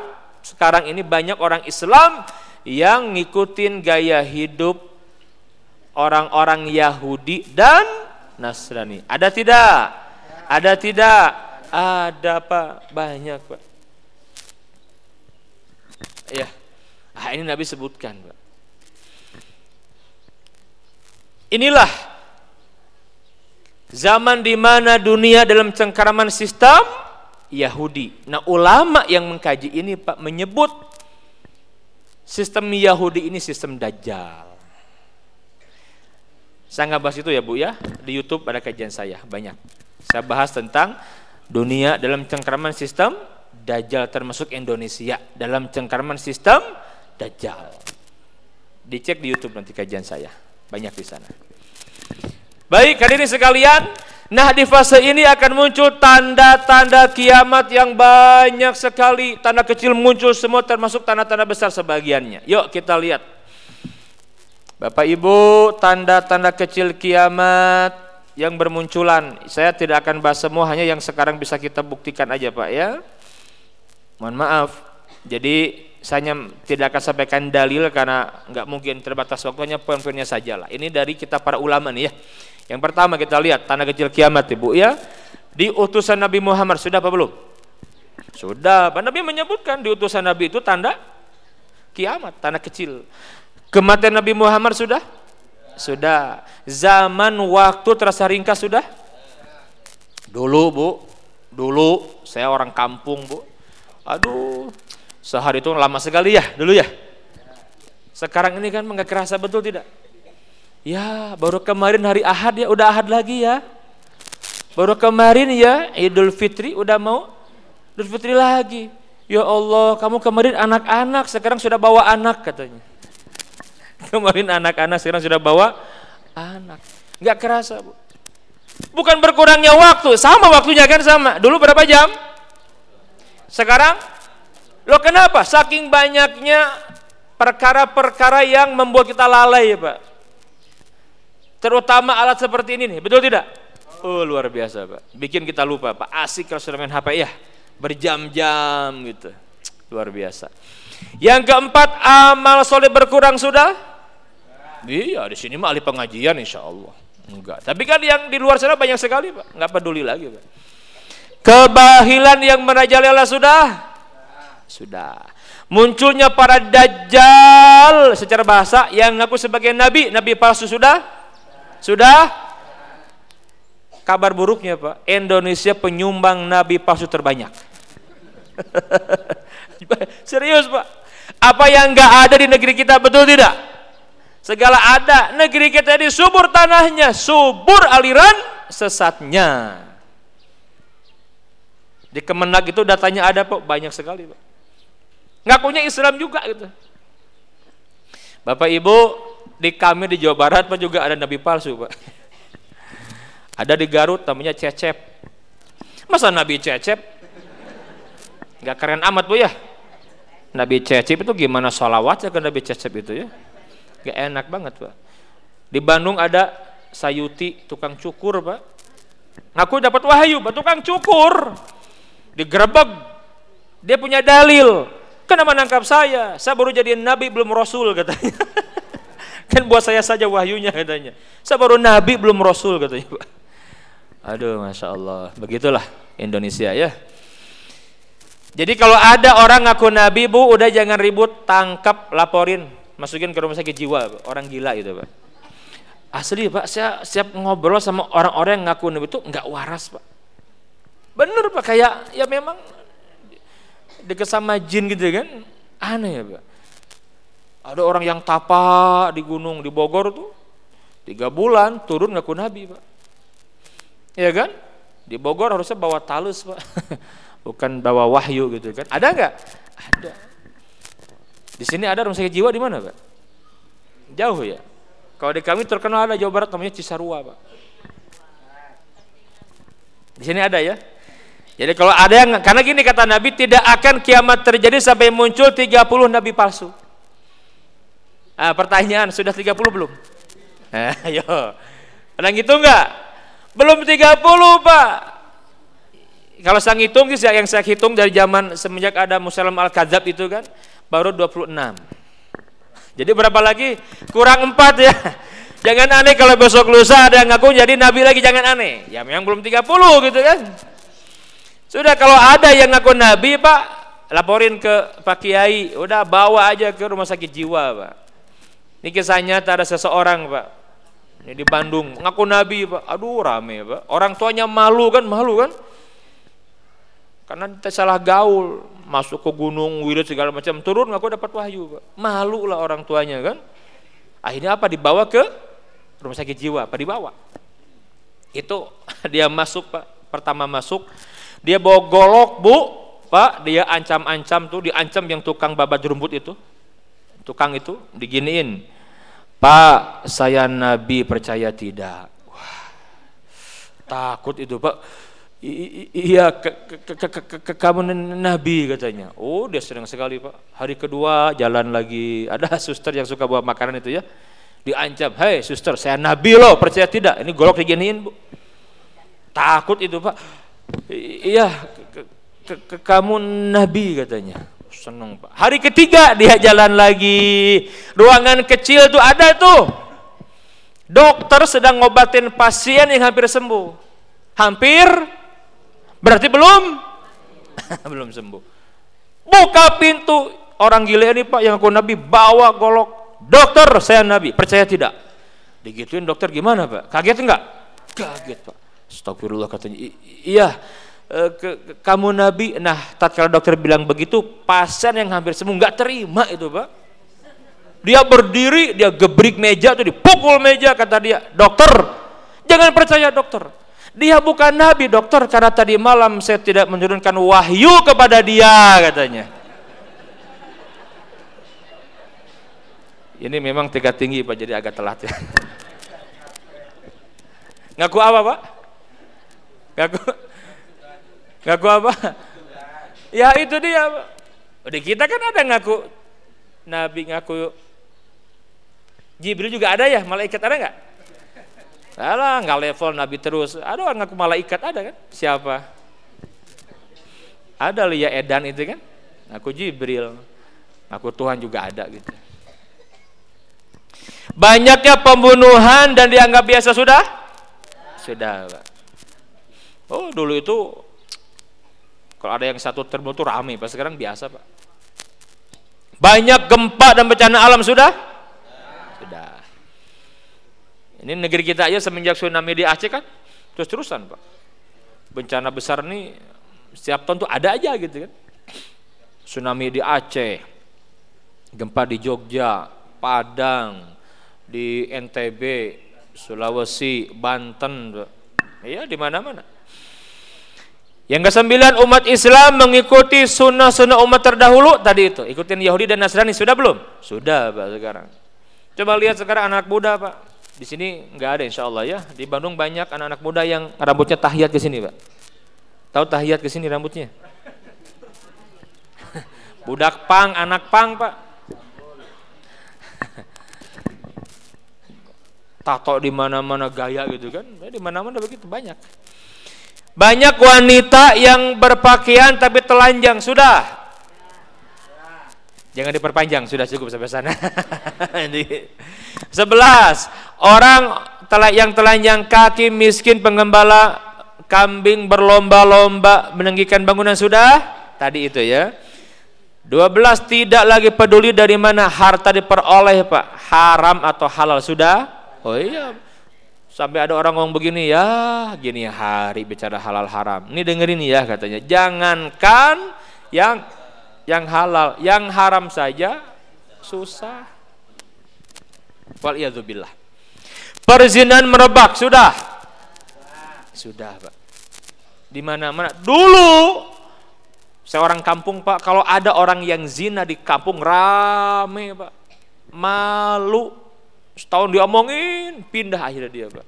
sekarang ini banyak orang Islam yang ngikutin gaya hidup orang-orang Yahudi dan Nasrani. Ada tidak? Ada tidak? Ada pak, banyak pak. Ya, ah, ini Nabi sebutkan pak. Inilah zaman di mana dunia dalam cengkaraman sistem Yahudi. Nah ulama yang mengkaji ini pak menyebut sistem Yahudi ini sistem Dajjal. Saya nggak bahas itu ya bu ya di YouTube ada kajian saya banyak. Saya bahas tentang dunia dalam cengkraman sistem Dajjal termasuk Indonesia dalam cengkraman sistem Dajjal. Dicek di YouTube nanti kajian saya. Banyak di sana. Baik, hadirin sekalian, nah di fase ini akan muncul tanda-tanda kiamat yang banyak sekali. Tanda kecil muncul semua termasuk tanda-tanda besar sebagiannya. Yuk kita lihat. Bapak Ibu, tanda-tanda kecil kiamat yang bermunculan. Saya tidak akan bahas semua, hanya yang sekarang bisa kita buktikan aja Pak ya. Mohon maaf. Jadi saya tidak akan sampaikan dalil karena nggak mungkin terbatas waktunya poin-poinnya saja lah. Ini dari kita para ulama nih ya. Yang pertama kita lihat tanda kecil kiamat Ibu ya. Di utusan Nabi Muhammad sudah apa belum? Sudah. Pak Nabi menyebutkan di utusan Nabi itu tanda kiamat, tanda kecil. Kematian Nabi Muhammad sudah? Sudah. Zaman waktu terasa ringkas sudah? Dulu bu, dulu saya orang kampung bu. Aduh, sehari itu lama sekali ya dulu ya. Sekarang ini kan nggak kerasa betul tidak? Ya, baru kemarin hari Ahad ya, udah Ahad lagi ya. Baru kemarin ya Idul Fitri udah mau Idul Fitri lagi. Ya Allah, kamu kemarin anak-anak, sekarang sudah bawa anak katanya. Kemarin anak-anak sekarang sudah bawa anak. Nggak kerasa, Bu. Bukan berkurangnya waktu, sama waktunya kan sama. Dulu berapa jam? Sekarang? Loh kenapa? Saking banyaknya perkara-perkara yang membuat kita lalai, Pak. Terutama alat seperti ini nih, betul tidak? Oh luar biasa Pak, bikin kita lupa Pak, asik kalau sudah main HP ya, berjam-jam gitu, luar biasa. Yang keempat, amal soleh berkurang sudah? Iya, di sini mah ahli pengajian insya Allah. Enggak. Tapi kan yang di luar sana banyak sekali, Pak. Enggak peduli lagi, Pak. Kebahilan yang merajalela sudah? Sudah. Munculnya para dajjal secara bahasa yang ngaku sebagai nabi, nabi palsu sudah? Sudah? Kabar buruknya, Pak. Indonesia penyumbang nabi palsu terbanyak. Serius, Pak. Apa yang enggak ada di negeri kita betul tidak? Segala ada. Negeri kita ini subur tanahnya, subur aliran sesatnya. Di Kemenak itu datanya ada Pak, banyak sekali Pak. Ngakunya Islam juga gitu. Bapak Ibu, di kami di Jawa Barat Pak juga ada nabi palsu Pak. Ada di Garut namanya Cecep. Masa nabi Cecep? Gak keren amat Bu ya? Nabi Cecep itu gimana salawatnya ke Nabi Cecep itu ya? Gak enak banget pak. Di Bandung ada Sayuti tukang cukur pak. Ngaku dapat wahyu, pak tukang cukur. Digerebek. Dia punya dalil. Kenapa nangkap saya? Saya baru jadi nabi belum rasul katanya. kan buat saya saja wahyunya katanya. Saya baru nabi belum rasul katanya. Aduh, masya Allah. Begitulah Indonesia ya. Jadi kalau ada orang ngaku nabi bu, udah jangan ribut, tangkap, laporin masukin ke rumah sakit jiwa orang gila itu pak asli pak saya siap ngobrol sama orang-orang yang ngaku nabi itu nggak waras pak bener pak kayak ya memang deket sama jin gitu kan aneh ya pak ada orang yang tapa di gunung di Bogor tuh tiga bulan turun ngaku nabi pak ya kan di Bogor harusnya bawa talus pak bukan bawa wahyu gitu kan ada nggak ada di sini ada rumah sakit jiwa di mana, Pak? Jauh ya. Kalau di kami terkenal ada Jawa Barat namanya Cisarua, Pak. Di sini ada ya. Jadi kalau ada yang karena gini kata Nabi tidak akan kiamat terjadi sampai muncul 30 nabi palsu. Ah, pertanyaan sudah 30 belum? Eh, ayo. Ada yang hitung enggak? Belum 30, Pak. Kalau saya ngitung yang saya hitung dari zaman semenjak ada Musalam Al-Kadzab itu kan, baru 26. Jadi berapa lagi? Kurang 4 ya. Jangan aneh kalau besok lusa ada yang ngaku jadi nabi lagi jangan aneh. Ya memang belum 30 gitu kan. Sudah kalau ada yang ngaku nabi Pak, laporin ke Pak Kiai, udah bawa aja ke rumah sakit jiwa Pak. Ini kisah nyata ada seseorang Pak. Ini di Bandung, ngaku nabi Pak. Aduh rame Pak. Orang tuanya malu kan, malu kan. Karena kita salah gaul, masuk ke gunung wirid segala macam turun aku dapat wahyu pak malu lah orang tuanya kan akhirnya apa dibawa ke rumah sakit jiwa apa dibawa itu dia masuk pak pertama masuk dia bawa golok bu pak dia ancam-ancam tuh diancam yang tukang babat rumput itu tukang itu diginiin pak saya nabi percaya tidak takut itu pak Iya, ke, ke, ke, ke, ke, kamu nabi katanya. Oh, dia senang sekali pak. Hari kedua jalan lagi. Ada suster yang suka bawa makanan itu ya. Diancam, hei suster, saya nabi loh, percaya tidak? Ini golok diginiin bu. Takut itu pak. Iya, ke, kamu nabi katanya. Senang pak. Hari ketiga dia jalan lagi. Ruangan kecil tuh ada tuh. Dokter sedang ngobatin pasien yang hampir sembuh. Hampir Berarti belum? belum sembuh. Buka pintu orang gila ini Pak yang aku Nabi bawa golok. Dokter, saya Nabi. Percaya tidak? Digituin dokter gimana Pak? Kaget enggak? Kaget Pak. Astagfirullah katanya. iya, e, ke, ke, kamu Nabi. Nah, tatkala dokter bilang begitu, pasien yang hampir sembuh nggak terima itu Pak. Dia berdiri, dia gebrik meja tuh dipukul meja kata dia, dokter, jangan percaya dokter dia bukan nabi dokter karena tadi malam saya tidak menurunkan wahyu kepada dia katanya. Ini memang tingkat tinggi Pak jadi agak telat ya. Ngaku apa Pak? Ngaku Ngaku apa? Ya itu dia. Di kita kan ada ngaku Nabi ngaku Jibril juga ada ya, malaikat ada nggak? Alah, nggak level Nabi terus. Ada orang ngaku malaikat ada kan? Siapa? Ada Lia Edan itu kan? Aku Jibril. Aku Tuhan juga ada gitu. Banyaknya pembunuhan dan dianggap biasa sudah? Sudah, Pak. Oh, dulu itu kalau ada yang satu terbunuh itu rame, Pak. Sekarang biasa, Pak. Banyak gempa dan bencana alam sudah? Sudah. Ini negeri kita aja semenjak tsunami di Aceh kan terus-terusan, Pak. Bencana besar nih setiap tahun tuh ada aja gitu kan. Tsunami di Aceh, gempa di Jogja, Padang, di NTB, Sulawesi, Banten, ya di mana-mana. Yang kesembilan umat Islam mengikuti sunnah-sunnah umat terdahulu tadi itu, ikutin Yahudi dan Nasrani sudah belum? Sudah pak sekarang. Coba lihat sekarang anak muda pak, di sini nggak ada insya Allah ya. Di Bandung banyak anak-anak muda yang rambutnya tahiyat ke sini pak. Tahu tahiyat ke sini rambutnya? Budak pang, anak pang pak. Tato di mana-mana gaya gitu kan? Di mana-mana begitu banyak. Banyak wanita yang berpakaian tapi telanjang. Sudah. Jangan diperpanjang, sudah cukup sampai sana. Sebelas. Orang yang telanjang kaki miskin penggembala kambing berlomba-lomba meninggikan bangunan. Sudah? Tadi itu ya. Dua belas. Tidak lagi peduli dari mana harta diperoleh Pak, haram atau halal. Sudah. Oh iya, Sampai ada orang ngomong begini ya, gini hari bicara halal haram. Ini dengerin ya katanya. Jangankan yang yang halal, yang haram saja susah. Wal billah. Perzinan merebak sudah. Sudah, Pak. Di mana-mana. Dulu seorang kampung, Pak, kalau ada orang yang zina di kampung rame, Pak. Malu Setahun diomongin, pindah akhirnya dia, Pak.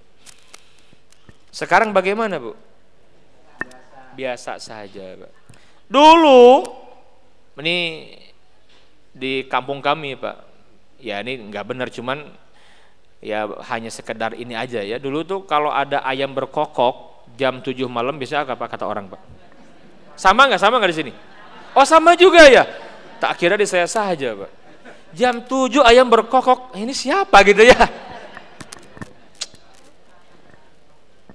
Sekarang bagaimana, Bu? Biasa, saja, Pak. Dulu ini di kampung kami, Pak. Ya ini nggak benar cuman ya hanya sekedar ini aja ya. Dulu tuh kalau ada ayam berkokok jam 7 malam bisa apa kata orang, Pak? Sama nggak? Sama nggak di sini? Oh, sama juga ya. Tak kira di saya saja, Pak jam 7 ayam berkokok. Ini siapa gitu ya?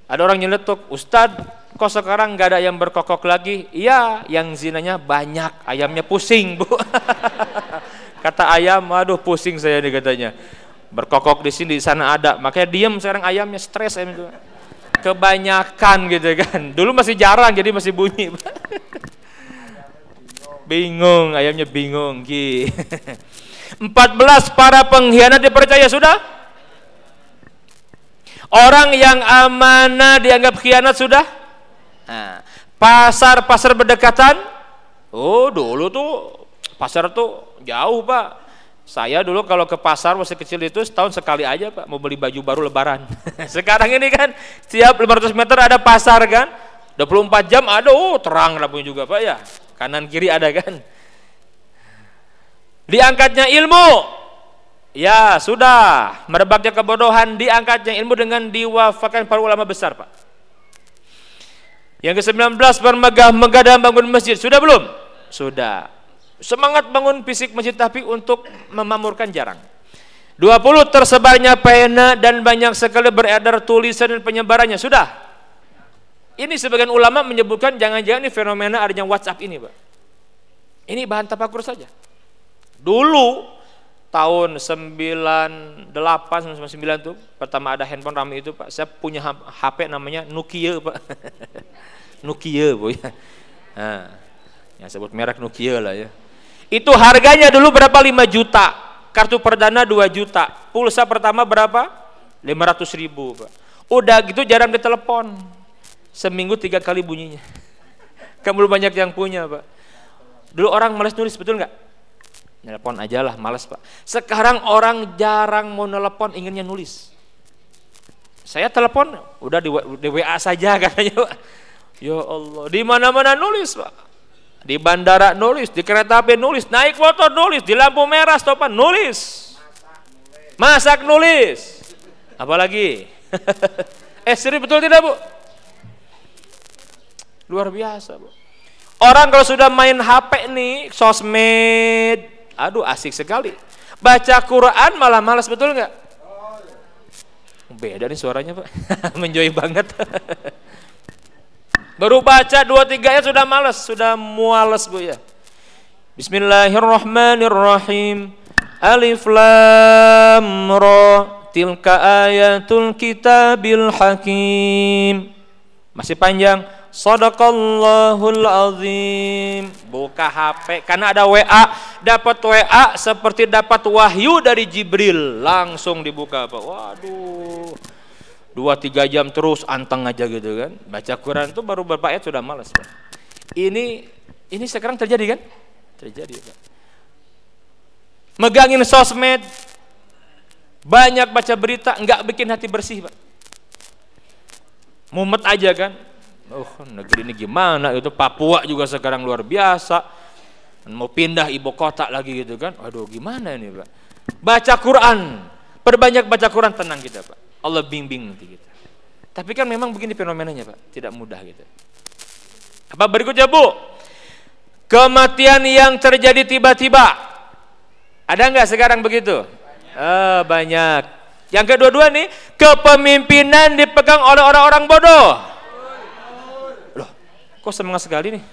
Ada orang nyeletuk Ustad kok sekarang nggak ada ayam berkokok lagi? Iya yang zinanya banyak ayamnya pusing bu. Kata ayam aduh pusing saya nih katanya. Berkokok di sini di sana ada. Makanya diem sekarang ayamnya stres ayam itu. Kebanyakan gitu kan. Dulu masih jarang jadi masih bunyi. Bingung ayamnya bingung gitu 14 para pengkhianat dipercaya sudah? Orang yang amanah dianggap khianat sudah? pasar-pasar berdekatan? Oh, dulu tuh pasar tuh jauh, Pak. Saya dulu kalau ke pasar masih kecil itu setahun sekali aja, Pak, mau beli baju baru lebaran. Sekarang ini kan setiap 500 meter ada pasar kan? 24 jam ada, oh terang lampunya juga, Pak ya. Kanan kiri ada kan? Diangkatnya ilmu. Ya, sudah. Merebaknya kebodohan, diangkatnya ilmu dengan diwafatkan para ulama besar, Pak. Yang ke-19 bermegah-megah dalam bangun masjid. Sudah belum? Sudah. Semangat bangun fisik masjid tapi untuk memamurkan jarang. 20 tersebarnya pena dan banyak sekali beredar tulisan dan penyebarannya. Sudah. Ini sebagian ulama menyebutkan jangan-jangan ini fenomena adanya WhatsApp ini, Pak. Ini bahan tapakur saja. Dulu tahun 98 99 tuh pertama ada handphone rame itu Pak. Saya punya HP namanya Nokia Pak. Nokia Bu ya. Nah, yang sebut merek Nokia lah ya. Itu harganya dulu berapa 5 juta. Kartu perdana 2 juta. Pulsa pertama berapa? 500 ribu Pak. Udah gitu jarang ditelepon. Seminggu tiga kali bunyinya. Kamu banyak yang punya Pak. Dulu orang males nulis betul nggak? Nelpon aja lah, males pak. Sekarang orang jarang mau nelpon, inginnya nulis. Saya telepon, udah di, di WA saja katanya pak. Ya Allah, di mana-mana nulis pak. Di bandara nulis, di kereta api nulis, naik motor nulis, di lampu merah stopan nulis. Masak nulis. Apalagi? eh serius betul tidak bu? Luar biasa bu. Orang kalau sudah main HP nih, sosmed, Aduh asik sekali. Baca Quran malah malas betul nggak? Beda nih suaranya Pak, menjoy banget. Baru baca dua tiga ya sudah males, sudah muales Bu ya. Bismillahirrahmanirrahim. Alif Lam Ra. Tilka ayatul kitabil hakim. Masih panjang. Sadaqallahul azim. Buka HP karena ada WA, dapat WA seperti dapat wahyu dari Jibril, langsung dibuka Pak. Waduh. Dua tiga jam terus anteng aja gitu kan. Baca Quran itu baru berapa ayat sudah malas Pak. Ini ini sekarang terjadi kan? Terjadi Pak. Megangin sosmed, banyak baca berita, nggak bikin hati bersih Pak. Mumet aja kan, oh negeri ini gimana itu Papua juga sekarang luar biasa. Mau pindah ibu kota lagi gitu kan. Aduh gimana ini Pak? Baca Quran. Perbanyak baca Quran tenang kita Pak. Allah bimbing nanti kita. Tapi kan memang begini fenomenanya Pak. Tidak mudah gitu. Apa berikutnya Bu? Kematian yang terjadi tiba-tiba. Ada nggak sekarang begitu? Banyak. Eh, banyak yang kedua-dua nih kepemimpinan dipegang oleh orang-orang bodoh Kok semangat sekali nih?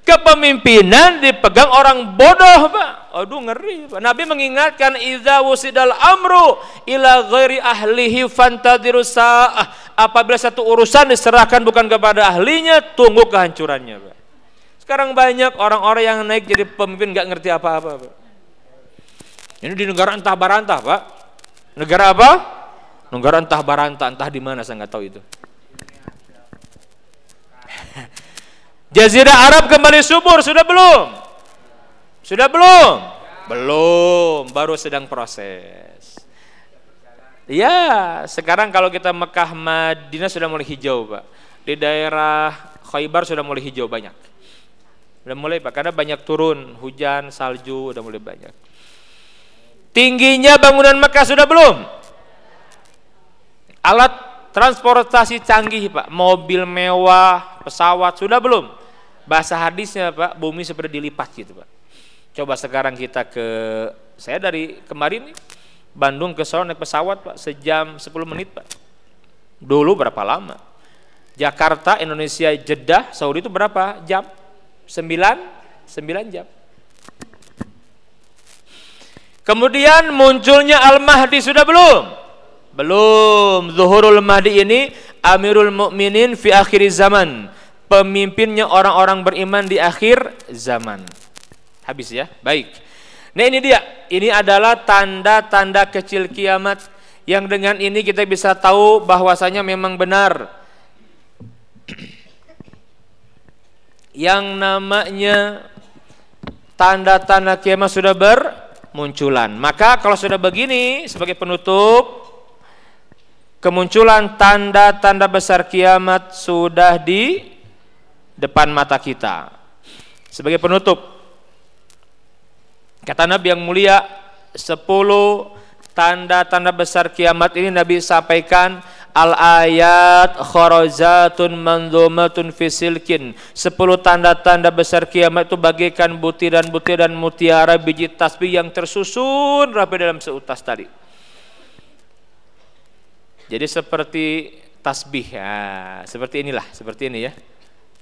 Kepemimpinan dipegang orang bodoh, Pak. Aduh ngeri, Pak. Nabi mengingatkan idza wusidal amru ila ghairi ahlihi fantadiru sa'ah. Apabila satu urusan diserahkan bukan kepada ahlinya, tunggu kehancurannya, Pak. Sekarang banyak orang-orang yang naik jadi pemimpin nggak ngerti apa-apa, Pak. Ini di negara entah barantah, Pak. Negara apa? Negara entah baranta, entah di mana saya nggak tahu itu. Jazirah Arab kembali subur, sudah belum? Sudah belum? Belum, baru sedang proses. Ya, sekarang kalau kita Mekah Madinah sudah mulai hijau, Pak. Di daerah Khaybar sudah mulai hijau banyak. Sudah mulai, Pak, karena banyak turun, hujan, salju, sudah mulai banyak. Tingginya bangunan Mekah sudah belum? Alat transportasi canggih Pak, mobil mewah, pesawat sudah belum? Bahasa hadisnya Pak, bumi seperti dilipat gitu Pak. Coba sekarang kita ke saya dari kemarin nih Bandung ke Solo naik pesawat Pak sejam 10 menit Pak. Dulu berapa lama? Jakarta, Indonesia, Jeddah, Saudi itu berapa jam? 9 9 jam. Kemudian munculnya Al-Mahdi sudah belum? Belum. Zuhurul Mahdi ini Amirul Mukminin fi akhir zaman. Pemimpinnya orang-orang beriman di akhir zaman. Habis ya. Baik. Nah ini dia. Ini adalah tanda-tanda kecil kiamat yang dengan ini kita bisa tahu bahwasanya memang benar yang namanya tanda-tanda kiamat sudah bermunculan. Maka kalau sudah begini sebagai penutup kemunculan tanda-tanda besar kiamat sudah di depan mata kita. Sebagai penutup, kata Nabi yang mulia, sepuluh tanda-tanda besar kiamat ini Nabi sampaikan al ayat kharajatun manzumatun fisilkin sepuluh tanda-tanda besar kiamat itu bagaikan butiran-butiran mutiara biji tasbih yang tersusun rapi dalam seutas tadi jadi seperti tasbih ya, seperti inilah, seperti ini ya.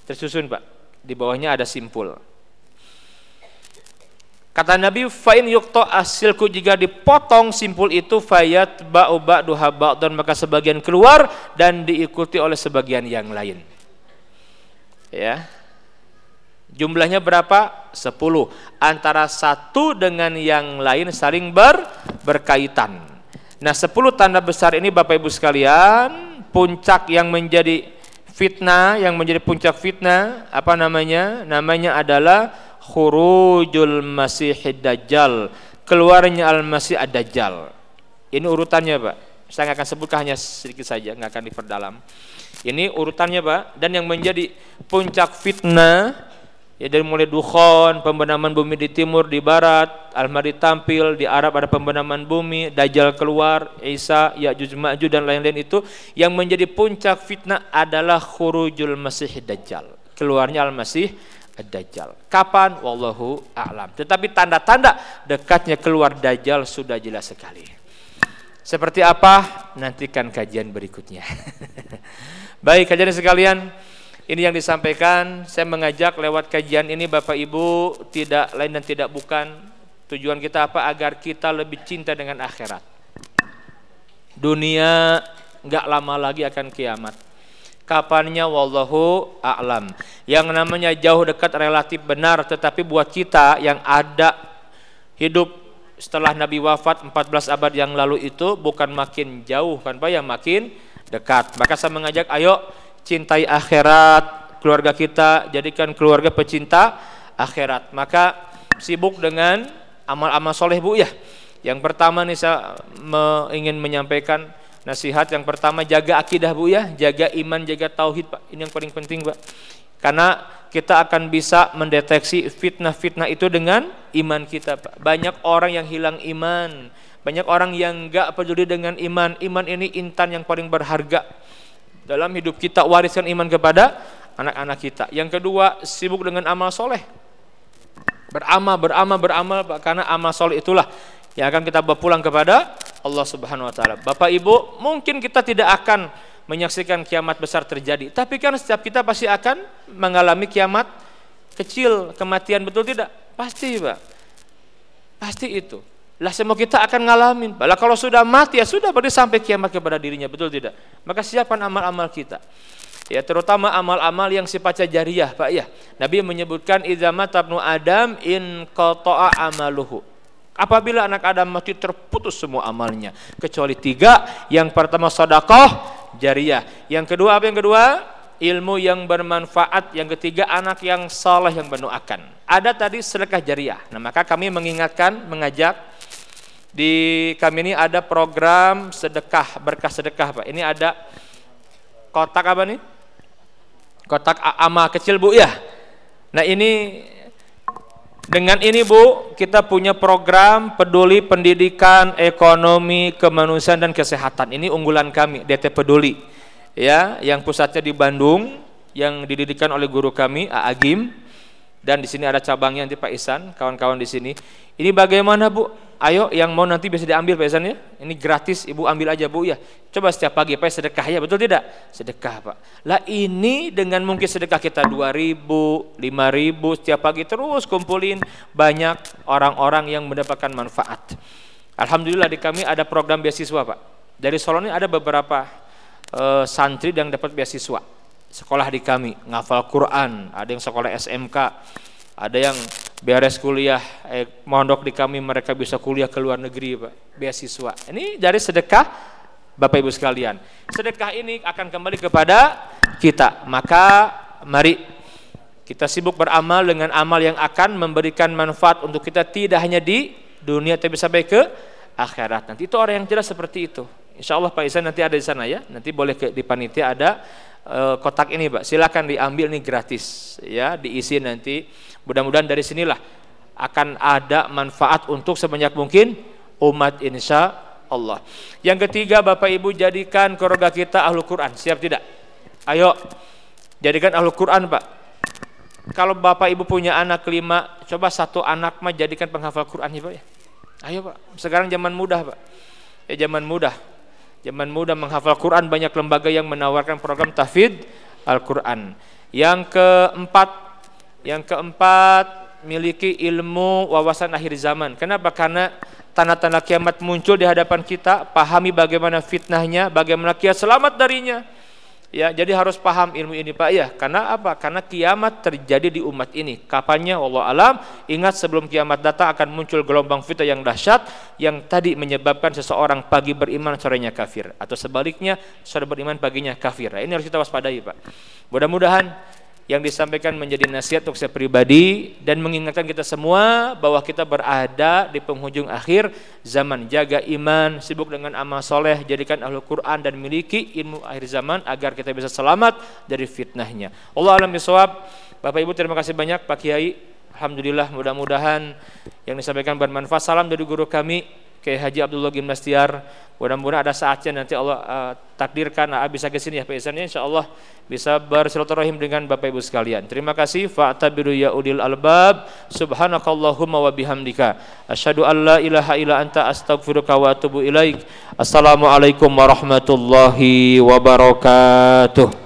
Tersusun Pak. Di bawahnya ada simpul. Kata Nabi, fa'in yukto asilku jika dipotong simpul itu fayat ba'u ba'duha dan maka sebagian keluar dan diikuti oleh sebagian yang lain. Ya. Jumlahnya berapa? 10. Antara satu dengan yang lain saling ber, berkaitan. Nah, sepuluh tanda besar ini Bapak Ibu sekalian, puncak yang menjadi fitnah, yang menjadi puncak fitnah, apa namanya? Namanya adalah khurujul masih dajjal, keluarnya al-masih ad-dajjal. Ini urutannya, Pak. Saya akan sebutkan hanya sedikit saja, nggak akan diperdalam. Ini urutannya, Pak. Dan yang menjadi puncak fitnah Ya dari mulai Dukhon, pembenaman bumi di timur, di barat, Al-Mahdi tampil, di Arab ada pembenaman bumi, Dajjal keluar, Isa, Ya'juj Ma'juj dan lain-lain itu yang menjadi puncak fitnah adalah khurujul Masih Dajjal. Keluarnya Al-Masih Ad-Dajjal. Kapan? Wallahu a'lam. Tetapi tanda-tanda dekatnya keluar Dajjal sudah jelas sekali. Seperti apa? Nantikan kajian berikutnya. Baik, kajian sekalian, ini yang disampaikan. Saya mengajak lewat kajian ini Bapak Ibu tidak lain dan tidak bukan tujuan kita apa agar kita lebih cinta dengan akhirat. Dunia nggak lama lagi akan kiamat kapannya wallahu a'lam. Yang namanya jauh dekat relatif benar tetapi buat kita yang ada hidup setelah Nabi wafat 14 abad yang lalu itu bukan makin jauh kan Pak yang makin dekat. Maka saya mengajak ayo cintai akhirat keluarga kita jadikan keluarga pecinta akhirat. Maka sibuk dengan amal-amal soleh Bu ya. Yang pertama nih saya ingin menyampaikan Nasihat yang pertama jaga akidah Bu ya, jaga iman, jaga tauhid Pak. Ini yang paling penting Pak. Karena kita akan bisa mendeteksi fitnah-fitnah itu dengan iman kita Pak. Banyak orang yang hilang iman, banyak orang yang enggak peduli dengan iman. Iman ini intan yang paling berharga dalam hidup kita wariskan iman kepada anak-anak kita. Yang kedua, sibuk dengan amal soleh. Beramal, beramal, beramal, Pak. karena amal soleh itulah yang akan kita bawa pulang kepada Allah Subhanahu wa taala. Bapak Ibu, mungkin kita tidak akan menyaksikan kiamat besar terjadi, tapi kan setiap kita pasti akan mengalami kiamat kecil, kematian betul tidak? Pasti, Pak. Pasti itu. Lah semua kita akan ngalamin. Lah kalau sudah mati ya sudah berarti sampai kiamat kepada dirinya, betul tidak? Maka siapkan amal-amal kita. Ya, terutama amal-amal yang sifatnya jariah, Pak ya. Nabi menyebutkan idza tabnu adam in qata'a amaluhu Apabila anak Adam mati terputus semua amalnya kecuali tiga. Yang pertama sodakoh jariah. Yang kedua apa yang kedua? Ilmu yang bermanfaat. Yang ketiga anak yang saleh yang mendoakan. Ada tadi sedekah jariah. Nah maka kami mengingatkan, mengajak di kami ini ada program sedekah berkah sedekah pak. Ini ada kotak apa nih? Kotak amal kecil bu ya. Nah ini dengan ini Bu, kita punya program peduli pendidikan, ekonomi, kemanusiaan dan kesehatan. Ini unggulan kami, DT Peduli. Ya, yang pusatnya di Bandung, yang didirikan oleh guru kami, Agim. Dan di sini ada cabangnya nanti Pak Isan, kawan-kawan di sini. Ini bagaimana Bu? Ayo yang mau nanti bisa diambil Pak Isan ya. Ini gratis, Ibu ambil aja Bu ya. Coba setiap pagi Pak sedekah ya, betul tidak? Sedekah Pak. Lah ini dengan mungkin sedekah kita 2000, 5000 setiap pagi terus kumpulin banyak orang-orang yang mendapatkan manfaat. Alhamdulillah di kami ada program beasiswa Pak. Dari Solo ini ada beberapa uh, santri yang dapat beasiswa. Sekolah di kami, ngafal Quran, ada yang sekolah SMK, ada yang beres kuliah eh, mondok di kami mereka bisa kuliah ke luar negeri Pak. Beasiswa. Ini dari sedekah Bapak Ibu sekalian. Sedekah ini akan kembali kepada kita. Maka mari kita sibuk beramal dengan amal yang akan memberikan manfaat untuk kita tidak hanya di dunia tapi sampai ke akhirat. Nanti itu orang yang jelas seperti itu. Insya Allah Pak Isan nanti ada di sana ya. Nanti boleh ke, di panitia ada e, kotak ini Pak silakan diambil nih gratis ya diisi nanti Mudah-mudahan dari sinilah akan ada manfaat untuk sebanyak mungkin umat insya Allah. Yang ketiga Bapak Ibu jadikan keluarga kita ahlu Quran. Siap tidak? Ayo jadikan ahlu Quran Pak. Kalau Bapak Ibu punya anak lima, coba satu anak mah jadikan penghafal Quran ya Pak ya. Ayo Pak, sekarang zaman mudah Pak. Ya zaman mudah. Zaman mudah menghafal Quran banyak lembaga yang menawarkan program tahfidz Al-Quran. Yang keempat yang keempat, miliki ilmu wawasan akhir zaman. Kenapa? Karena tanda-tanda kiamat muncul di hadapan kita, pahami bagaimana fitnahnya, bagaimana kita selamat darinya. Ya, jadi harus paham ilmu ini Pak ya. Karena apa? Karena kiamat terjadi di umat ini. Kapannya Allah alam, ingat sebelum kiamat datang akan muncul gelombang fitnah yang dahsyat yang tadi menyebabkan seseorang pagi beriman sorenya kafir atau sebaliknya sore beriman paginya kafir. Nah, ini harus kita waspadai Pak. Mudah-mudahan yang disampaikan menjadi nasihat untuk saya pribadi dan mengingatkan kita semua bahwa kita berada di penghujung akhir zaman. Jaga iman sibuk dengan amal soleh jadikan ahlu Quran dan miliki ilmu akhir zaman agar kita bisa selamat dari fitnahnya. Allah alam bisawab. Bapak Ibu terima kasih banyak. Pak Kiai Alhamdulillah mudah-mudahan yang disampaikan bermanfaat. Salam dari guru kami Kiai Haji Abdullah Gimnastiar. Mudah-mudahan ada saatnya nanti Allah uh, takdirkan uh, bisa ke sini ya Pak Ihsan insya Allah bisa bersilaturahim dengan Bapak Ibu sekalian. Terima kasih fa'tabiru ya udil albab subhanakallahumma wa bihamdika asyhadu an la ilaha illa anta astaghfiruka wa atubu ilaik. Assalamualaikum warahmatullahi wabarakatuh.